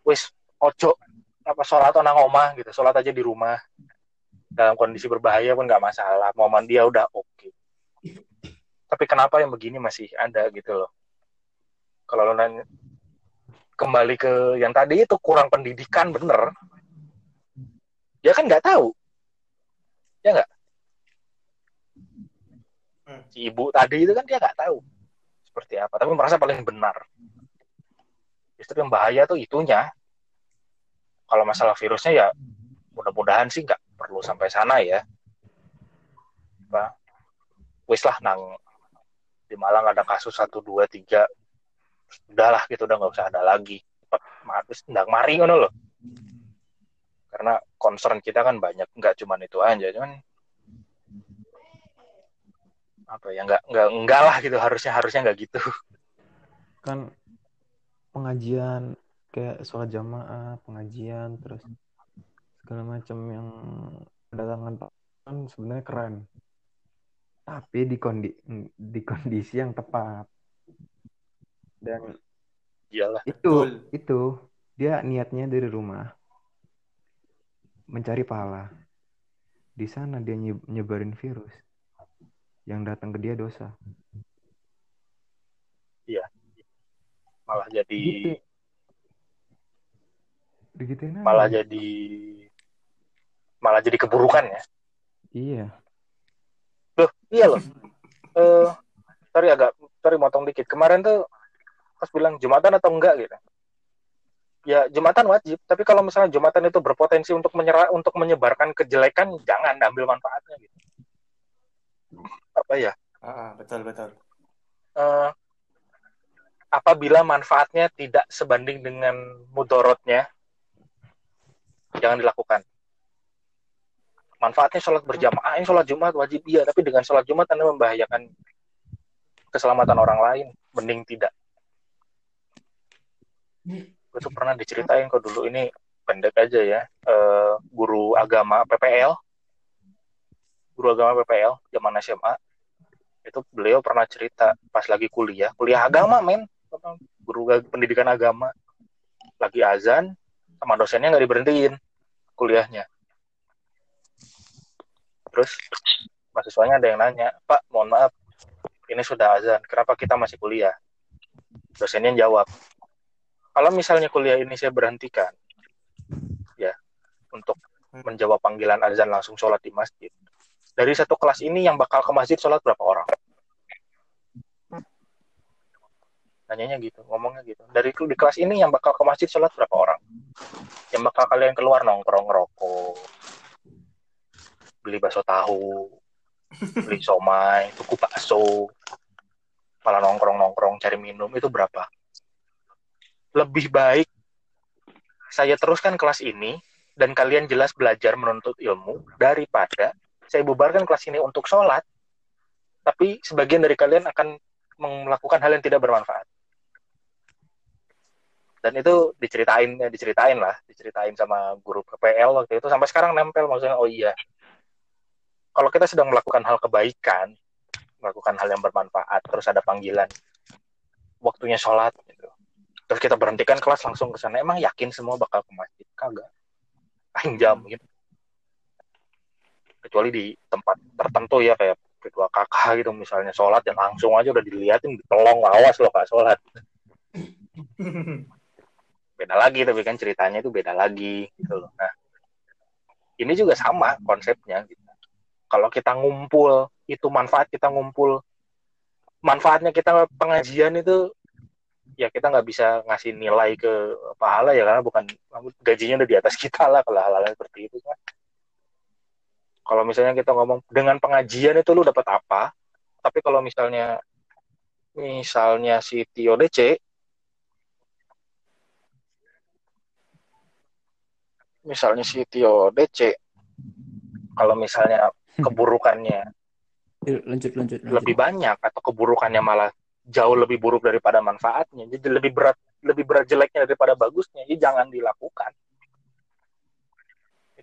S2: Wis ojo apa sholat nang omah gitu. Sholat aja di rumah. Dalam kondisi berbahaya pun nggak masalah. Mau mandi ya udah oke. Tapi kenapa yang begini masih ada gitu loh? Kalau lo nanya kembali ke yang tadi itu kurang pendidikan bener. Ya kan nggak tahu. Ya nggak
S1: Hmm.
S2: si ibu tadi itu kan dia nggak tahu seperti apa tapi merasa paling benar. Justru yang bahaya tuh itunya. Kalau masalah virusnya ya mudah-mudahan sih nggak perlu sampai sana ya. Apa? Wis lah nang di Malang ada kasus satu dua tiga. Udahlah gitu udah nggak usah ada lagi. Wis ndang mari ngono loh. Karena concern kita kan banyak nggak cuman itu aja cuman apa ya nggak nggak enggak lah gitu harusnya harusnya nggak gitu.
S5: Kan pengajian kayak sholat jamaah pengajian terus segala macam yang kedatangan Pak kan sebenarnya keren. Tapi di kondi di kondisi yang tepat. Dan
S2: iyalah
S5: itu
S1: Betul.
S5: itu dia niatnya dari rumah mencari pahala. Di sana dia nye- nyebarin virus yang datang ke dia dosa.
S2: Malah jadi
S5: gitu. Digituin aja.
S2: malah jadi malah jadi keburukan ya.
S5: Iya.
S2: Loh iya loh. Eh sorry agak sorry motong dikit. Kemarin tuh pas bilang jumatan atau enggak gitu. Ya jumatan wajib. Tapi kalau misalnya jumatan itu berpotensi untuk menyerah untuk menyebarkan kejelekan jangan ambil manfaatnya gitu apa ya?
S1: Ah, betul betul.
S2: eh, apabila manfaatnya tidak sebanding dengan mudorotnya jangan dilakukan. Manfaatnya sholat berjamaah ini sholat jumat wajib iya tapi dengan sholat jumat anda membahayakan keselamatan orang lain mending tidak. Gue tuh pernah diceritain kok dulu ini pendek aja ya. Eh, guru agama PPL guru agama PPL zaman SMA itu beliau pernah cerita pas lagi kuliah kuliah agama men. Guru pendidikan agama. Lagi azan sama dosennya nggak diberhentiin kuliahnya. Terus mahasiswanya ada yang nanya pak mohon maaf ini sudah azan kenapa kita masih kuliah? Dosennya jawab kalau misalnya kuliah ini saya berhentikan ya untuk menjawab panggilan azan langsung sholat di masjid dari satu kelas ini yang bakal ke masjid sholat berapa orang? Nanyanya gitu ngomongnya gitu. Dari di kelas ini yang bakal ke masjid sholat berapa orang? Yang bakal kalian keluar nongkrong ngerokok beli bakso tahu beli somai tuku bakso malah nongkrong nongkrong cari minum itu berapa? Lebih baik saya teruskan kelas ini dan kalian jelas belajar menuntut ilmu daripada saya bubarkan kelas ini untuk sholat tapi sebagian dari kalian akan melakukan hal yang tidak bermanfaat. Dan itu diceritain ya diceritain lah diceritain sama guru PPL waktu itu. Sampai sekarang nempel maksudnya oh iya. Kalau kita sedang melakukan hal kebaikan melakukan hal yang bermanfaat terus ada panggilan waktunya sholat gitu. Terus kita berhentikan kelas langsung ke sana. Emang yakin semua bakal ke masjid? Kagak. Aing jam gitu kecuali di tempat tertentu ya kayak kedua kakak gitu misalnya sholat dan langsung aja udah diliatin tolong awas lo kak sholat. Beda lagi tapi kan ceritanya itu beda lagi gitu loh. Nah ini juga sama konsepnya gitu. kalau kita ngumpul itu manfaat kita ngumpul. Manfaatnya kita pengajian itu ya kita nggak bisa ngasih nilai ke pahala ya karena bukan gajinya udah di atas kita lah kalau hal-hal seperti itu kan kalau misalnya kita ngomong dengan pengajian itu lu dapat apa? Tapi kalau misalnya misalnya si Tio DC misalnya si Tio DC kalau misalnya keburukannya
S4: lanjut lanjut, lanjut.
S2: lebih banyak atau keburukannya malah jauh lebih buruk daripada manfaatnya jadi lebih berat lebih berat jeleknya daripada bagusnya ya jangan dilakukan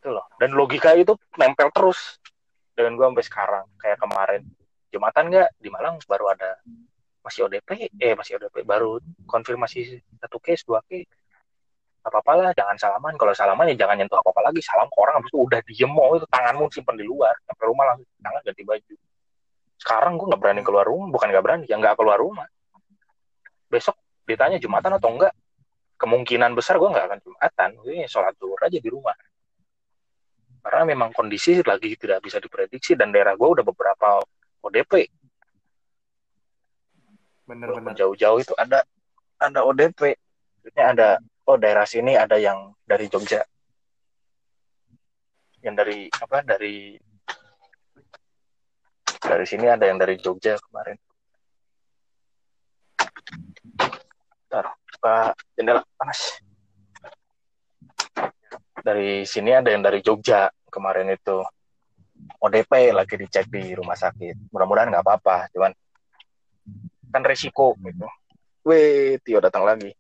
S2: itu loh. Dan logika itu nempel terus. Dengan gue sampai sekarang kayak kemarin. Jumatan nggak? Di Malang baru ada. Masih ODP eh masih ODP baru konfirmasi satu case dua case. Apa apa lah jangan salaman. Kalau salaman ya jangan nyentuh apa apa lagi. Salam ke orang habis itu udah diem. Mau itu tanganmu simpan di luar. Sampai rumah langsung tangan ganti baju. Sekarang gue nggak berani keluar rumah. Bukan nggak berani ya nggak keluar rumah. Besok ditanya jumatan atau enggak kemungkinan besar gue nggak akan jumatan. Gue sholat zuhur aja di rumah karena memang kondisi lagi tidak bisa diprediksi dan daerah gue udah beberapa ODP
S1: bener-bener
S2: jauh-jauh itu ada ada ODP Maksudnya ada oh daerah sini ada yang dari Jogja. Yang dari apa dari dari sini ada yang dari Jogja kemarin. Ntar, buka jendela panas dari sini ada yang dari Jogja kemarin itu. ODP lagi dicek di rumah sakit. Mudah-mudahan nggak apa-apa cuman kan resiko gitu. Weh Tio datang lagi.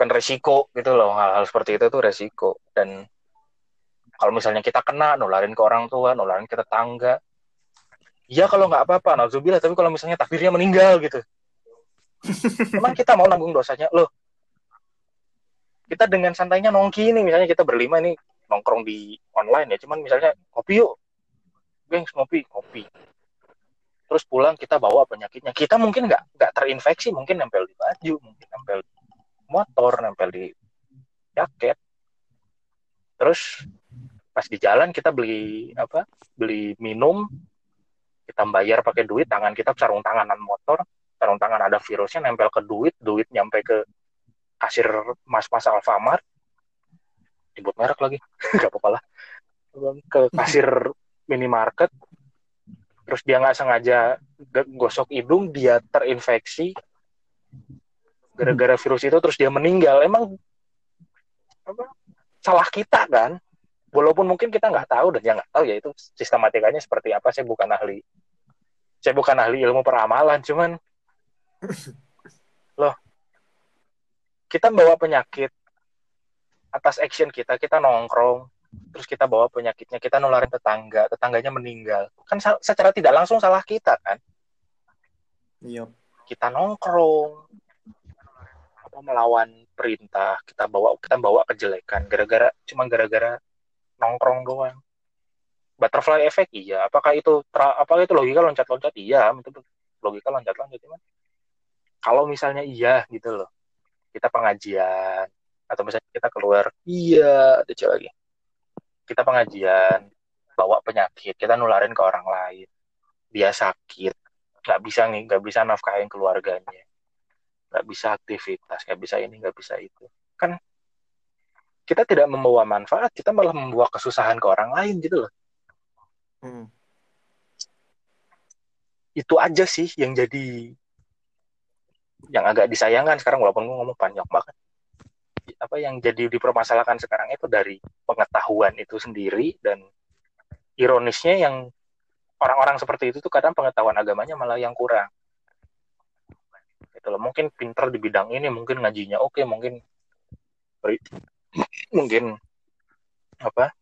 S2: Kan resiko gitu loh hal-hal seperti itu tuh resiko. Dan kalau misalnya kita kena nularin ke orang tua nularin ke tetangga ya kalau nggak apa-apa nauzubillah tapi kalau misalnya takdirnya meninggal gitu. Emang kita mau nanggung dosanya? Loh kita dengan santainya nongki nih misalnya kita berlima nih nongkrong di online ya. Cuman misalnya kopi yuk. Gengs ngopi kopi. Terus pulang kita bawa penyakitnya. Kita mungkin nggak nggak terinfeksi mungkin nempel di baju mungkin nempel di motor nempel di jaket. Terus pas di jalan kita beli apa beli minum. Kita bayar pakai duit tangan kita sarung tanganan motor. Sarung tangan ada virusnya nempel ke duit duit nyampe ke kasir mas-mas Alfamart disebut merek lagi. Nggak apa-apa lah. Ke kasir minimarket terus dia nggak sengaja gosok hidung dia terinfeksi. Gara-gara virus itu terus dia meninggal. Emang apa, salah kita kan? Walaupun mungkin kita nggak tahu dan yang nggak tahu ya itu sistematikanya seperti apa. Saya bukan ahli saya bukan ahli ilmu peramalan cuman kita bawa penyakit atas action kita kita nongkrong terus kita bawa penyakitnya kita nularin tetangga tetangganya meninggal. Kan secara tidak langsung salah kita kan?
S1: Iya.
S2: Kita nongkrong apa melawan perintah kita bawa kita bawa kejelekan gara-gara cuma gara-gara nongkrong doang. Butterfly effect iya. Apakah itu tra, apakah itu logika loncat-loncat? Iya itu logika loncat-loncat cuman kalau misalnya iya gitu loh kita pengajian atau misalnya kita keluar. Iya ada lagi. Kita pengajian bawa penyakit kita nularin ke orang lain. Dia sakit nggak bisa nih nggak bisa nafkahin keluarganya. Nggak bisa aktivitas nggak bisa ini nggak bisa itu. Kan kita tidak membawa manfaat kita malah membawa kesusahan ke orang lain gitu loh. Hmm. itu aja sih yang jadi yang agak disayangkan sekarang walaupun gue ngomong panjang banget. Apa yang jadi dipermasalahkan sekarang itu dari pengetahuan itu sendiri dan ironisnya yang orang-orang seperti itu tuh kadang pengetahuan agamanya malah yang kurang. Gitu loh mungkin pinter di bidang ini mungkin ngajinya oke mungkin mungkin apa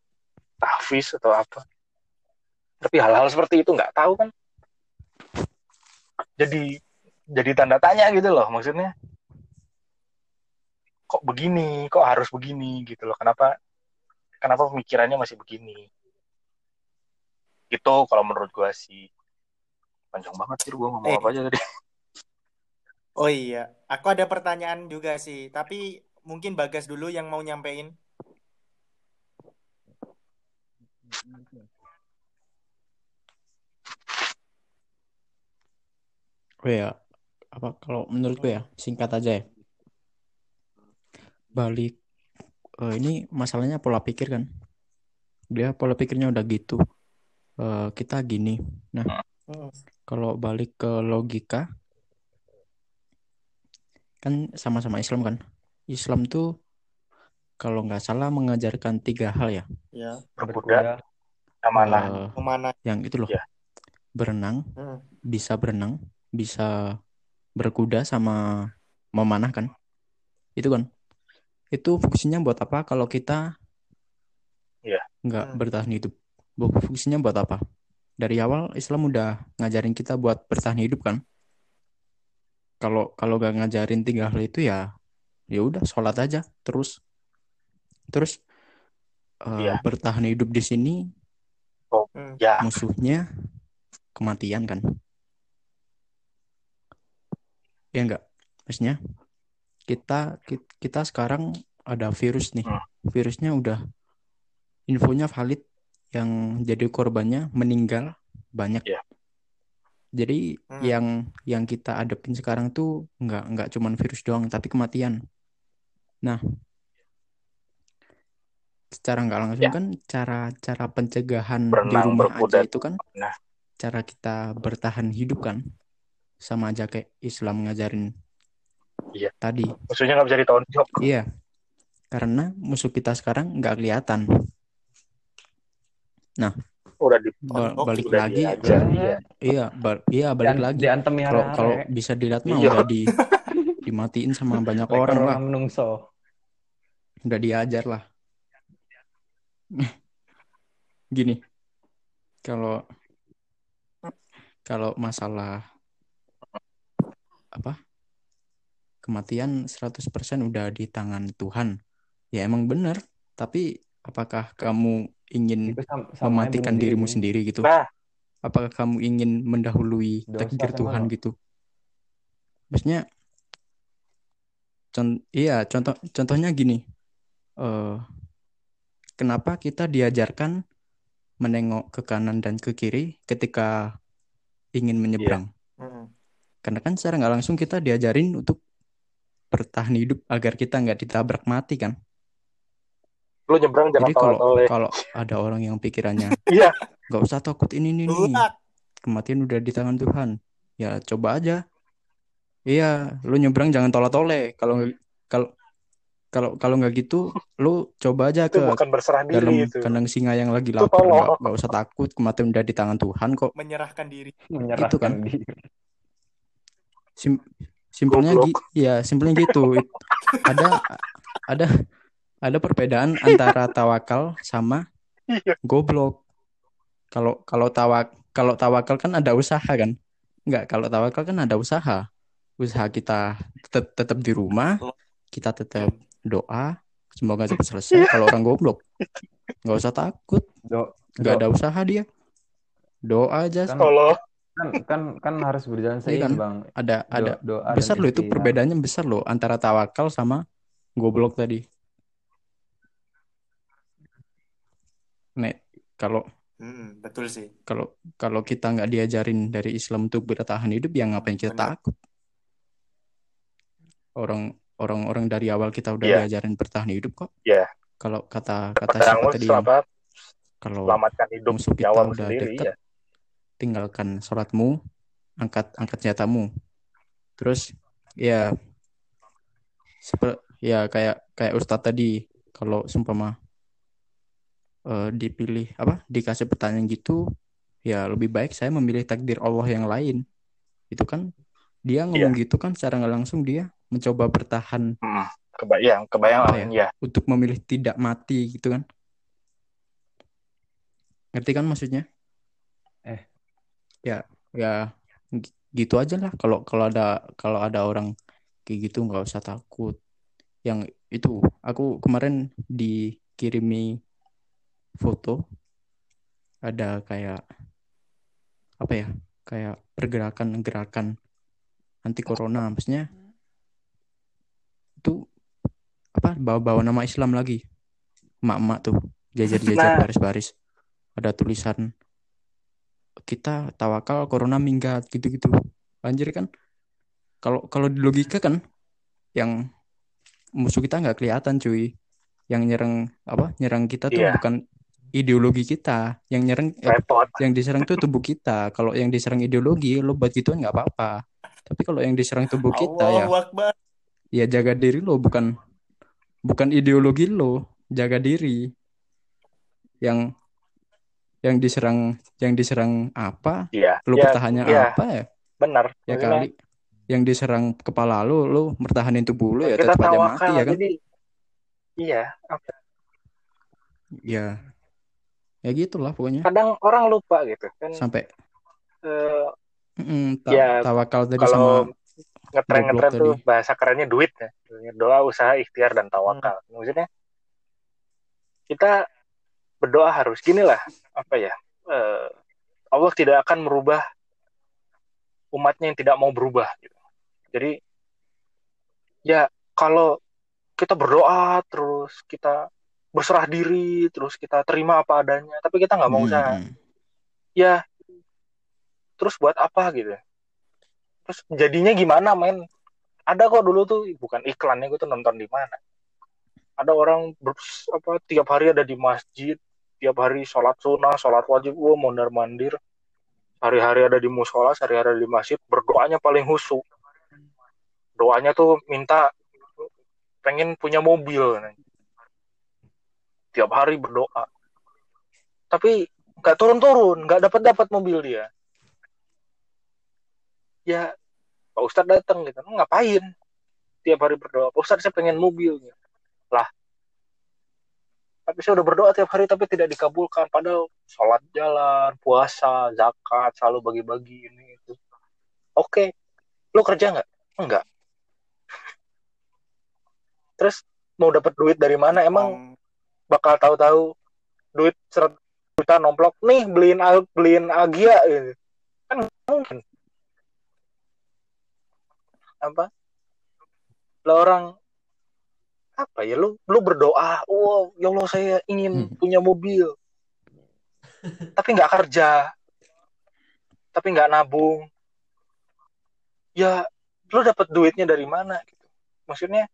S2: tahfiz atau apa. Tapi hal-hal seperti itu nggak tahu kan. Jadi jadi tanda tanya gitu loh maksudnya. Kok begini? Kok harus begini? Gitu loh. Kenapa? Kenapa pemikirannya masih begini? Itu kalau menurut gua sih. Panjang banget sih gua ngomong
S1: Eh.
S2: apa aja tadi.
S1: Oh iya, aku ada pertanyaan juga sih, tapi mungkin Bagas dulu yang mau nyampein.
S4: Oh ya, apa kalau menurutku ya singkat aja ya. Balik eh, ini masalahnya pola pikir kan. Dia pola pikirnya udah gitu. Eh, kita gini. Nah, kalau balik ke logika kan sama-sama Islam kan. Islam tuh kalau nggak salah mengajarkan tiga hal ya.
S1: Ya,
S2: berkuda amanah
S4: ke
S1: mana?
S4: yang itu loh.
S2: Iya.
S4: Berenang,
S1: Hmm.
S4: bisa berenang, bisa berkuda sama memanah kan. Itu kan. Itu fungsinya buat apa kalau kita
S2: Iya.
S4: nggak
S1: Hmm.
S4: bertahan hidup? Fungsinya buat apa? Dari awal Islam udah ngajarin kita buat bertahan hidup kan. Kalau kalau nggak ngajarin tiga hal itu ya ya udah sholat aja terus terus eh,
S2: Iya.
S4: bertahan hidup di sini
S1: Hmm.
S2: ya
S4: musuhnya kematian kan ya enggak maksudnya kita ki- kita sekarang ada virus nih
S2: Hmm.
S4: virusnya udah infonya valid yang jadi korbannya meninggal banyak
S2: Iya.
S4: jadi
S1: Hmm.
S4: yang yang kita adepin sekarang tuh nggak nggak cuman virus doang tapi kematian nah secara nggak langsung
S2: Ya.
S4: kan cara cara pencegahan di
S2: Berenang,
S4: rumah
S2: berkuda.
S4: aja itu kan
S2: Nah.
S4: cara kita bertahan hidup kan sama aja kayak Islam ngajarin
S2: Iya.
S4: tadi.
S2: Musuhnya nggak bisa ditonjok
S4: iya. Karena musuh kita sekarang nggak kelihatan.
S2: Udah di
S4: Ba- balik
S2: udah
S4: lagi.
S2: iya.
S4: Iya ba- iya balik
S5: Di-
S4: lagi.
S5: ya
S4: kalau kalau bisa dilihat mah
S2: Iya.
S4: udah di dimatiin sama banyak orang lah.
S5: menungso.
S4: udah diajar lah. Gini. Kalau kalau masalah apa kematian 100% udah di tangan Tuhan ya emang bener tapi apakah kamu ingin
S5: sama aja
S4: mematikan dirimu
S5: diri.
S4: sendiri gitu
S2: nah
S4: apakah kamu ingin mendahului
S5: Dosa
S4: takdir
S5: sama
S4: Tuhan
S5: lo.
S4: gitu maksudnya con iya contoh contohnya gini eh kenapa kita diajarkan menengok ke kanan dan ke kiri ketika ingin menyeberang
S1: Hmm.
S4: Karena kan secara nggak langsung kita diajarin untuk bertahan hidup agar kita nggak ditabrak mati kan?
S2: Lu nyebrang jangan
S4: jadi kalau kalau ada orang yang pikirannya
S2: iya.
S4: Nggak usah takut ini ini nih
S1: Luak.
S4: kematian udah di tangan Tuhan. Ya coba aja. Iya lu nyebrang jangan tolak-tole kalau kalau kalau kalau nggak gitu lu coba aja
S2: itu
S4: ke
S2: bukan berserah
S4: dalam
S2: diri itu.
S4: kandang singa yang lagi lapar. Nggak usah takut kematian udah di tangan Tuhan kok.
S1: Menyerahkan diri.
S5: Menyerahkan
S4: Gitu kan.
S5: diri.
S4: Sim- simpelnya gi
S2: Goblok.
S4: ya simpelnya gitu. It- ada ada ada perbedaan antara tawakal sama
S2: Iya.
S4: goblok. Kalau kalau tawak kalau tawakal kan ada usaha kan? Nggak kalau tawakal kan ada usaha. Usaha kita tetap tetap di rumah kita tetap doa semoga cepat selesai kalau orang goblok. Nggak usah takut. Nggak ada usaha dia. Doa aja.
S2: Tolol
S5: kan kan kan harus berjalan
S4: Iya kan?
S5: seimbang.
S4: ada ada
S5: Do- doa
S4: besar loh itu perbedaannya besar loh antara tawakal sama goblok tadi Nek kalau
S1: Hmm, betul sih.
S4: kalau kalau kita nggak diajarin dari Islam untuk bertahan hidup ya ngapain kita
S1: Benar.
S4: takut orang orang-orang dari awal kita udah
S2: Iya.
S4: diajarin bertahan hidup kok
S2: Iya.
S4: kalau kata kata siapa tadi yang kalau
S2: selamatkan hidup
S4: musuh kita udah
S2: sendiri
S4: deket
S2: ya
S4: tinggalkan sholatmu angkat angkat senjatamu terus ya seper, ya kayak kayak Ustadz tadi kalau seumpama eh, dipilih apa dikasih pertanyaan gitu ya lebih baik saya memilih takdir Allah yang lain itu kan dia ngomong
S2: Iya.
S4: gitu kan secara nggak langsung dia mencoba bertahan
S2: Hmm, kebayang kebayang
S4: Apa
S2: lah
S4: ya?
S2: ya
S4: untuk memilih tidak mati gitu kan ngerti kan maksudnya. Ya ya gitu aja lah. Kalau kalau ada kalau ada orang kayak gitu nggak usah takut. Yang itu aku kemarin dikirimi foto. Ada kayak apa ya kayak pergerakan gerakan anti corona. Maksudnya itu apa bawa bawa nama Islam lagi. Emak-emak tuh jajar-jajar
S2: Nah.
S4: baris-baris. Ada tulisan kita tawakal corona minggat gitu-gitu. Anjir kan? Kalau kalau di logika kan yang musuh kita nggak kelihatan cuy. Yang nyerang apa nyerang kita tuh
S2: Iya.
S4: bukan ideologi kita. Yang nyerang eh, yang diserang tuh tubuh kita. Kalau yang diserang ideologi lo buat gituan nggak apa-apa. Tapi kalau yang diserang tubuh kita ya
S1: Allahu Akbar.
S4: ya jaga diri lo bukan bukan ideologi lo. Jaga diri. Yang yang diserang yang diserang apa?
S2: Iya
S4: lo
S2: ya,
S4: bertahannya
S2: iya,
S4: apa ya?
S2: Benar
S4: ya
S2: Maksudnya,
S4: kali. Yang diserang kepala lo lo mertahanin tubuh lo ya tetap aja mati
S2: tawakal
S4: ya kan?
S2: jadi iya
S4: ya ya gitulah pokoknya.
S2: Kadang orang lupa gitu kan
S4: sampai
S2: eh,
S4: mm, ta-
S2: Ya,
S4: tawakal tadi
S2: kalau
S4: sama
S2: ngetren ngetren tuh
S4: tadi.
S2: bahasa kerennya duit ya doa usaha ikhtiar dan tawakal
S4: Hmm.
S2: maksudnya kita berdoa harus gini lah apa ya eh, Allah tidak akan merubah umatnya yang tidak mau berubah gitu. jadi ya kalau kita berdoa terus kita berserah diri terus kita terima apa adanya tapi kita nggak mau
S4: Mm,
S2: usaha
S4: mm.
S2: ya terus buat apa gitu terus jadinya gimana men ada kok dulu tuh bukan iklannya gue tuh nonton di mana ada orang ber, apa tiap hari ada di masjid tiap hari sholat sunnah sholat wajib gue mondar mandir. Hari-hari ada di musola hari-hari di masjid berdoanya paling husu doanya tuh minta pengen punya mobil. Tiap hari berdoa. Tapi nggak turun-turun nggak dapat dapat mobil dia. Ya Pak Ustadz datang gitu. Ngapain? Tiap hari berdoa. Pak Ustadz saya pengen mobil. Gitu. lah tapi saya udah berdoa tiap hari tapi tidak dikabulkan. Padahal sholat jalan puasa zakat selalu bagi-bagi ini itu. Oke. Lo kerja nggak? Enggak. Terus mau dapat duit dari mana? Emang bakal tahu-tahu duit 100 juta nomplok. Nih beliin beliin Agia gitu. kan mungkin. Apa? Lah orang apa ya lu lu berdoa wow ya Allah saya ingin
S4: Hmm.
S2: punya mobil. Tapi nggak kerja. Tapi nggak nabung. Ya lu dapat duitnya dari mana gitu? Maksudnya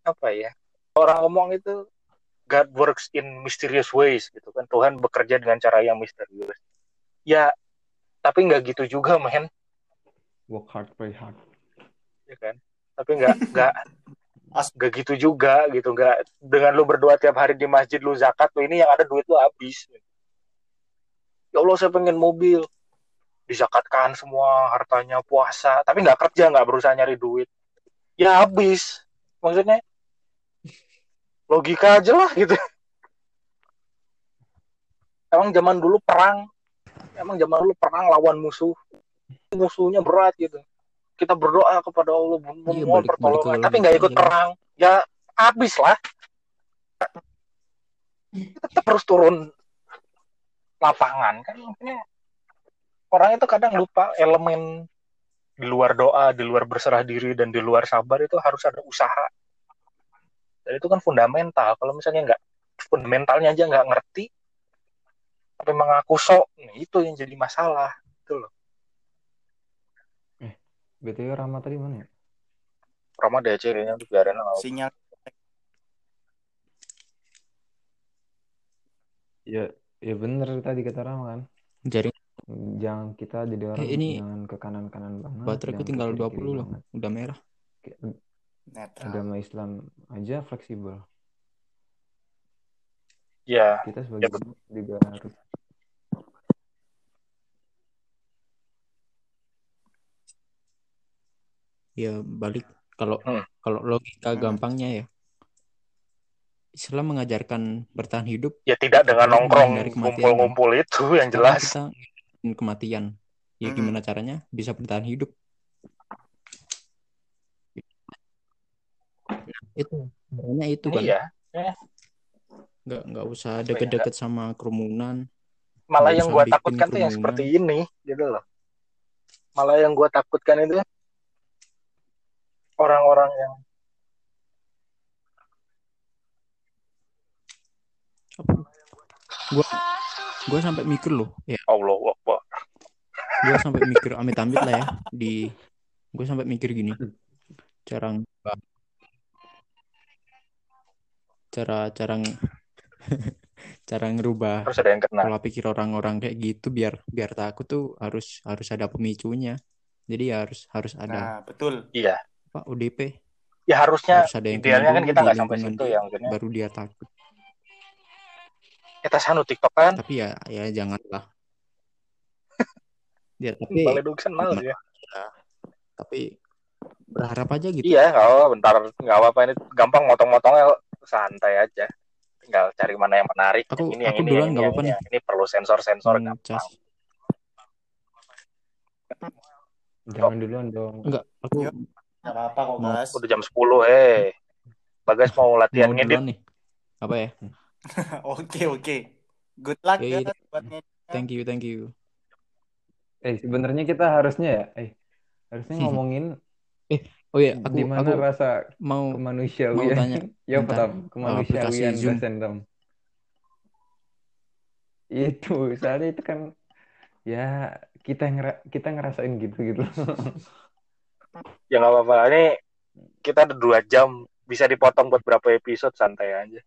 S2: apa ya orang ngomong itu God works in mysterious ways gitu kan. Tuhan bekerja dengan cara yang misterius. Ya tapi nggak gitu juga men.
S5: Work hard play hard.
S2: Ya kan? Tapi nggak nggak
S1: As-
S2: nggak gitu juga gitu. Nggak dengan lu berdoa tiap hari di masjid lu zakat lu ini yang ada duit lu habis. Ya Allah saya pengen mobil. Dizakatkan semua hartanya puasa. Tapi nggak kerja nggak berusaha nyari duit. Ya habis. Maksudnya logika aja lah gitu. Emang zaman dulu perang. Emang zaman dulu perang lawan musuh. Musuhnya berat gitu kita berdoa kepada Allah
S4: Iya,
S2: memohon
S4: balik-
S2: pertolongan. tapi nggak ikut perang. Ya habis lah. Kita tetap harus turun lapangan. Kan orang itu kadang lupa elemen di luar doa di luar berserah diri dan di luar sabar itu harus ada usaha. Dan itu kan fundamental. Kalau misalnya nggak fundamentalnya aja nggak ngerti tapi mengaku sok nah, itu yang jadi masalah. Itu loh
S5: BTW Rama tadi mana ya?
S2: Rama DC kayaknya tuh biarin
S1: sinyal
S5: Ya, ya bener tadi kata Rama kan.
S4: Jaring
S5: Jangan kita jadi orang
S4: Eh, ini
S5: jangan ke kanan-kanan banget. jangan
S4: tinggal
S5: kiri-kiri
S4: 20 loh,
S5: banget.
S4: udah merah.
S1: Netral
S5: Agama Islam aja fleksibel.
S2: Ya,
S5: Kita sebagai
S2: betul.
S5: umat juga harus
S4: Ya balik kalau
S2: Hmm.
S4: kalau logika
S1: Hmm.
S4: gampangnya ya. Islam mengajarkan bertahan hidup
S2: ya tidak dengan nongkrong ngumpul-ngumpul itu yang jelas.
S4: kita kematian. ya
S1: Mm-mm.
S4: gimana caranya bisa bertahan hidup itu sebenarnya itu kan
S2: Iya,
S4: nggak nggak usah
S2: ya,
S4: deket-deket sama kerumunan
S2: malah yang
S4: bikin
S2: takutkan tuh yang
S4: kerumunan.
S2: seperti ini gitu loh. Malah yang gua takutkan itu orang-orang yang
S4: apa gua gua sampai mikir loh ya
S2: Allah Akbar.
S4: gua sampai mikir amit-amit lah ya di gua sampai mikir gini cara ngerubah- cara cara cara ngerubah
S2: Terus ada yang kena.
S4: pola pikir orang-orang kayak gitu biar biar takut tuh harus harus ada pemicunya jadi ya harus harus ada
S1: Nah, betul.
S2: Iya.
S4: Apa ODP
S2: Ya harusnya
S4: harus ada yang
S2: idealnya kan kita nggak sampai situ
S4: dia,
S2: ya maksudnya.
S4: baru dia takut
S2: Kita sanu TikTok kan.
S4: tapi ya ya janganlah ya tapi
S2: ya.
S4: tapi berharap aja gitu
S2: Iya, kalau bentar nggak apa-apa ini gampang motong-motongnya santai aja. Tinggal cari mana yang menarik.
S4: Aku-
S2: ini, yang
S4: aku
S2: yang ini, yang
S4: apa-apa
S2: ini, ini perlu sensor-sensor
S4: Hmm,
S2: gampang.
S5: Jangan duluan dong.
S4: enggak aku.
S1: Gak apa-apa kok,
S4: Mau-
S1: Gas.
S2: Udah jam 10, eh. Bagas mau latihan
S4: mau
S2: ngedit.
S4: nih apa ya
S1: Oke, oke. Good luck
S4: Oke,
S1: ya buat ngedit.
S4: thank you thank you
S5: Eh sebenarnya kita harusnya ya, eh harusnya ngomongin
S4: oh ya aku
S5: di mana
S4: aku
S5: rasa
S4: mau
S5: kemanusiawian.
S4: mau tanya
S5: ya Tam,
S4: uh, aplikasi Zoom.
S5: dosen Tam. Itu, soalnya itu kan ya kita ngera kita ngerasain gitu gitu.
S2: Ya nggak apa-apa. Ini kita ada dua jam. Bisa dipotong buat berapa episode santai aja.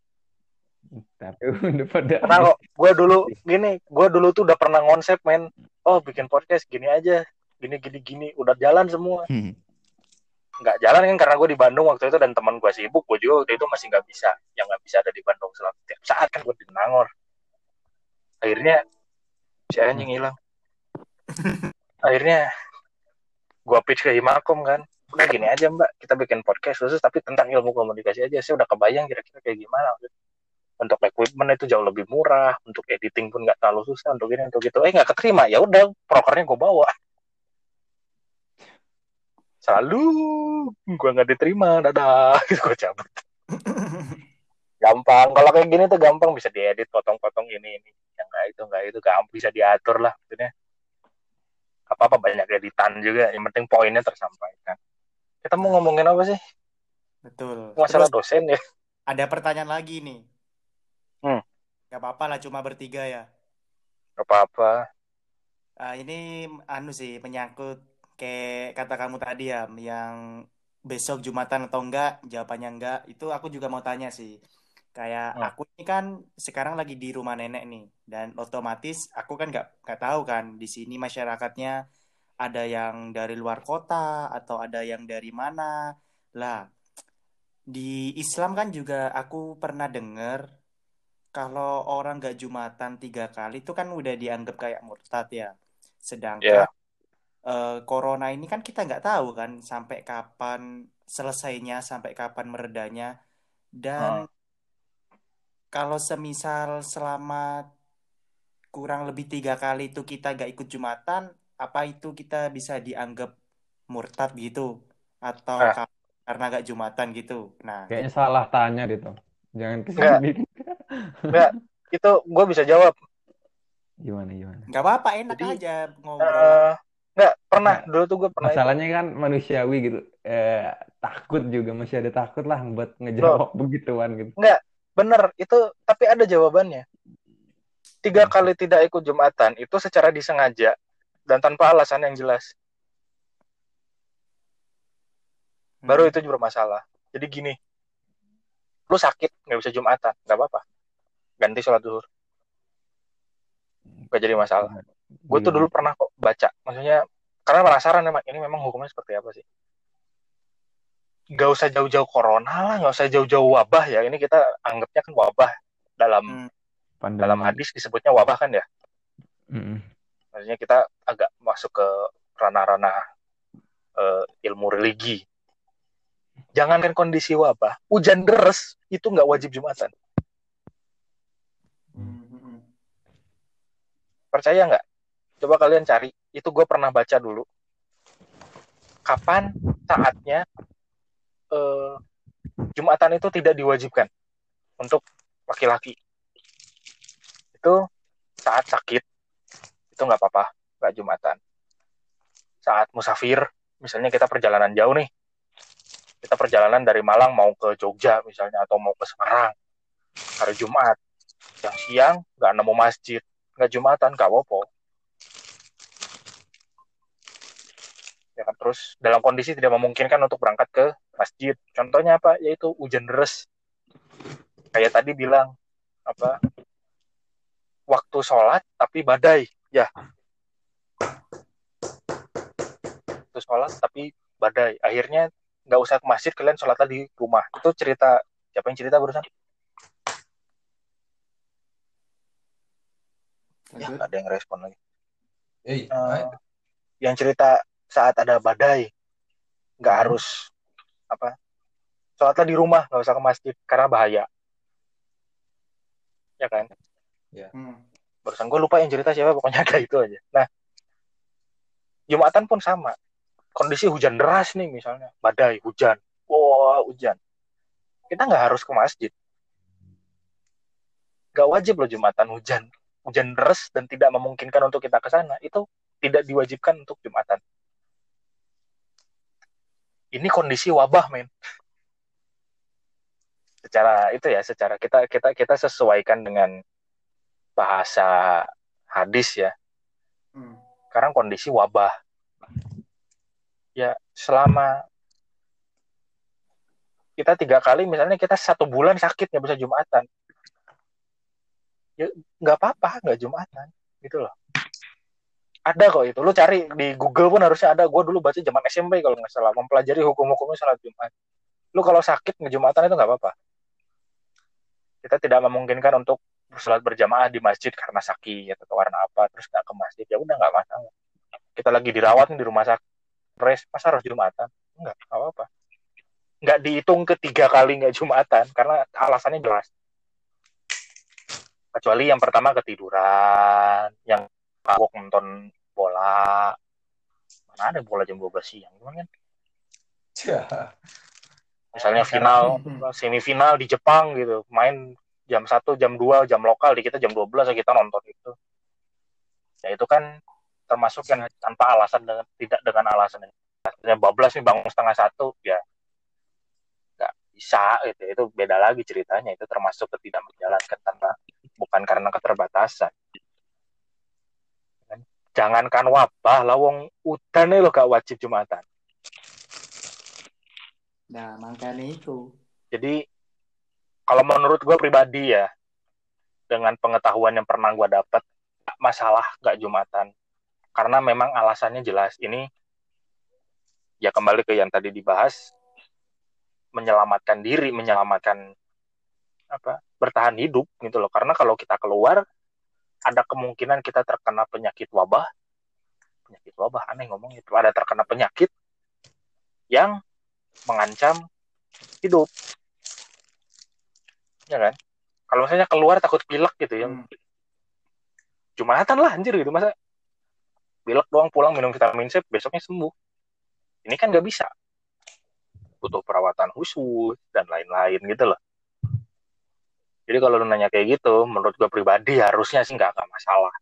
S5: Tapi udah pada
S2: Karena kok gue dulu gini, gue dulu tuh udah pernah konsep men. Oh bikin podcast gini aja, gini gini gini, udah jalan semua.
S4: Hmm.
S2: Nggak jalan kan karena gue di Bandung waktu itu dan teman gue sibuk, gue juga waktu itu masih nggak bisa, yang nggak bisa ada di Bandung selama tiap saat kan gue di Nangor. Akhirnya si anjing hilang. Akhirnya gue pitch ke Himakom kan, udah gini aja mbak, kita bikin podcast khusus tapi tentang ilmu komunikasi aja. Saya udah kebayang kira-kira kayak gimana. Untuk equipment itu jauh lebih murah, untuk editing pun nggak terlalu susah, untuk ini untuk itu. Eh nggak keterima, ya udah prokernya gue bawa. Selalu gue nggak diterima, dadah, gue cabut. Gampang, kalau kayak gini tuh gampang. Bisa diedit, potong-potong ini ini, yang nggak itu nggak itu, gampang. Bisa diatur lah, maksudnya. Apa apa banyak editan juga, yang penting poinnya tersampaikan. Kita mau ngomongin apa sih?
S1: Betul.
S2: Masalah
S1: Terus
S2: dosen ya.
S1: ada pertanyaan lagi nih.
S2: Hmm.
S1: Gak apa-apa lah, cuma bertiga ya.
S2: Gak apa-apa.
S1: Ah, ini anu sih menyangkut kayak kata kamu tadi ya, yang besok Jumatan atau enggak, jawabannya enggak. Itu aku juga mau tanya sih. Kayak
S2: Hmm.
S1: aku ini kan sekarang lagi di rumah nenek nih, dan otomatis aku kan nggak nggak tahu kan di sini masyarakatnya ada yang dari luar kota atau ada yang dari mana. Lah, di Islam kan juga aku pernah dengar kalau orang nggak Jumatan tiga kali itu kan udah dianggap kayak murtad ya. Sedangkan
S2: Iya.
S1: eh, corona ini kan kita nggak tahu kan sampai kapan selesainya, sampai kapan meredanya. Dan kalau semisal selama kurang lebih tiga kali itu kita nggak ikut Jumatan, apa itu kita bisa dianggap murtad gitu? Atau
S2: Nah.
S1: ka- karena nggak Jumatan gitu? Nah,
S5: Kayaknya salah tanya Tom. Jangan ke
S2: Nggak.
S5: sini.
S2: Enggak, itu gue bisa jawab.
S5: Gimana gimana?
S1: nggak apa-apa, enak
S2: Jadi,
S1: aja ngobrol.
S2: Eh, enggak, pernah.
S5: Nggak.
S2: Dulu tuh gue pernah
S5: Masalahnya kan manusiawi gitu. Eh, takut juga masih ada takut lah buat ngejawab begituan gitu.
S2: Bener, itu tapi ada jawabannya. Tiga
S5: Hmm.
S2: kali tidak ikut Jumatan itu secara disengaja dan tanpa alasan yang jelas. Baru
S1: Hmm.
S2: itu bermasalah. Jadi gini, lu sakit nggak bisa Jumatan, nggak apa-apa. Ganti sholat zuhur, nggak jadi masalah. Gue tuh
S5: Gimana?
S2: dulu pernah kok baca, maksudnya karena penasaran emang ini memang hukumnya seperti apa sih? Gak usah jauh-jauh corona lah, nggak usah jauh-jauh wabah ya. Ini kita anggapnya kan wabah dalam
S1: Hmm.
S5: Pandemi.
S2: dalam hadis disebutnya wabah kan ya.
S5: Mm-mm.
S2: Maksudnya kita agak masuk ke ranah-ranah eh, ilmu religi. Jangankan kondisi wabah, hujan deras itu nggak wajib jumatan.
S1: Hmm, hmm, hmm.
S2: Percaya nggak? Coba kalian cari itu gue pernah baca dulu kapan saatnya eh, jumatan itu tidak diwajibkan untuk laki-laki. Itu saat sakit itu nggak apa-apa nggak jumatan. Saat musafir misalnya kita perjalanan jauh nih kita perjalanan dari Malang mau ke Jogja misalnya atau mau ke Semarang hari Jumat yang siang nggak nemu masjid nggak Jumatan nggak apa ya kan? Terus dalam kondisi tidak memungkinkan untuk berangkat ke masjid. Contohnya apa? Yaitu hujan deras. Kayak tadi bilang apa waktu sholat tapi badai. Ya. Waktu sholat tapi badai. Akhirnya nggak usah ke masjid kalian sholatlah di rumah. Itu cerita siapa yang cerita barusan? Ya ada yang respon lagi.
S6: Eh,
S2: Eh, yang cerita saat ada badai nggak harus apa sholatlah di rumah nggak usah ke masjid karena bahaya. Ya kan?
S1: Hmm.
S2: barusan gue lupa yang cerita siapa pokoknya kayak itu aja. Nah jumatan pun sama. Kondisi hujan deras nih misalnya. Badai hujan. Wah hujan. Kita nggak harus ke masjid. Nggak wajib loh jumatan hujan. Hujan deras dan tidak memungkinkan untuk kita ke sana. Itu tidak diwajibkan untuk jumatan ini kondisi wabah men. Secara itu ya secara kita kita kita sesuaikan dengan bahasa hadis ya.
S1: Hmm.
S2: sekarang kondisi wabah. Ya selama kita tiga kali misalnya kita satu bulan sakit nggak bisa jumatan. Ya nggak apa-apa nggak jumatan gitu loh ada kok itu. Lu cari di Google pun harusnya ada. Gue dulu baca zaman SMP kalau nggak salah. Mempelajari hukum-hukumnya salat Jumat. Lu kalau sakit ngejumatan itu nggak apa-apa. Kita tidak memungkinkan untuk sholat berjamaah di masjid karena sakit atau karena apa terus nggak ke masjid. Ya udah nggak masalah. Kita lagi dirawat di rumah sakit. Res masa harus jumatan? Nggak apa-apa. Nggak dihitung ketiga kali nggak jumatan karena alasannya jelas. Kecuali yang pertama ketiduran yang kagok nonton bola. Mana ada bola jam 12 siang gimana kan? Misalnya final semifinal di Jepang gitu. Main jam 1 jam 2 jam lokal di kita jam 12 ya kita nonton itu. Ya itu kan termasuk yang tanpa alasan dengan tidak dengan alasan. Yang bablas nih bangun setengah satu ya nggak bisa gitu. Itu beda lagi ceritanya. Itu termasuk tidak menjalankan tanpa bukan karena keterbatasan jangankan wabah lawong udan nih lo gak wajib jumatan
S1: Nah, makanya itu.
S2: Jadi kalau menurut gue pribadi ya, dengan pengetahuan yang pernah gue dapat, masalah nggak jumatan, karena memang alasannya jelas. Ini ya kembali ke yang tadi dibahas, menyelamatkan diri, menyelamatkan apa, bertahan hidup gitu loh. Karena kalau kita keluar, ada kemungkinan kita terkena penyakit wabah, penyakit wabah aneh ngomong itu, ada terkena penyakit yang mengancam hidup. Ya kan? Kalau misalnya keluar takut pilek gitu ya.
S1: Hmm.
S2: jumatan lah anjir gitu. Masa pilek doang pulang minum vitamin C besoknya sembuh. Ini kan nggak bisa. Butuh perawatan khusus dan lain-lain gitu loh jadi kalau lu nanya kayak gitu menurut gue pribadi harusnya sih nggak nggak masalah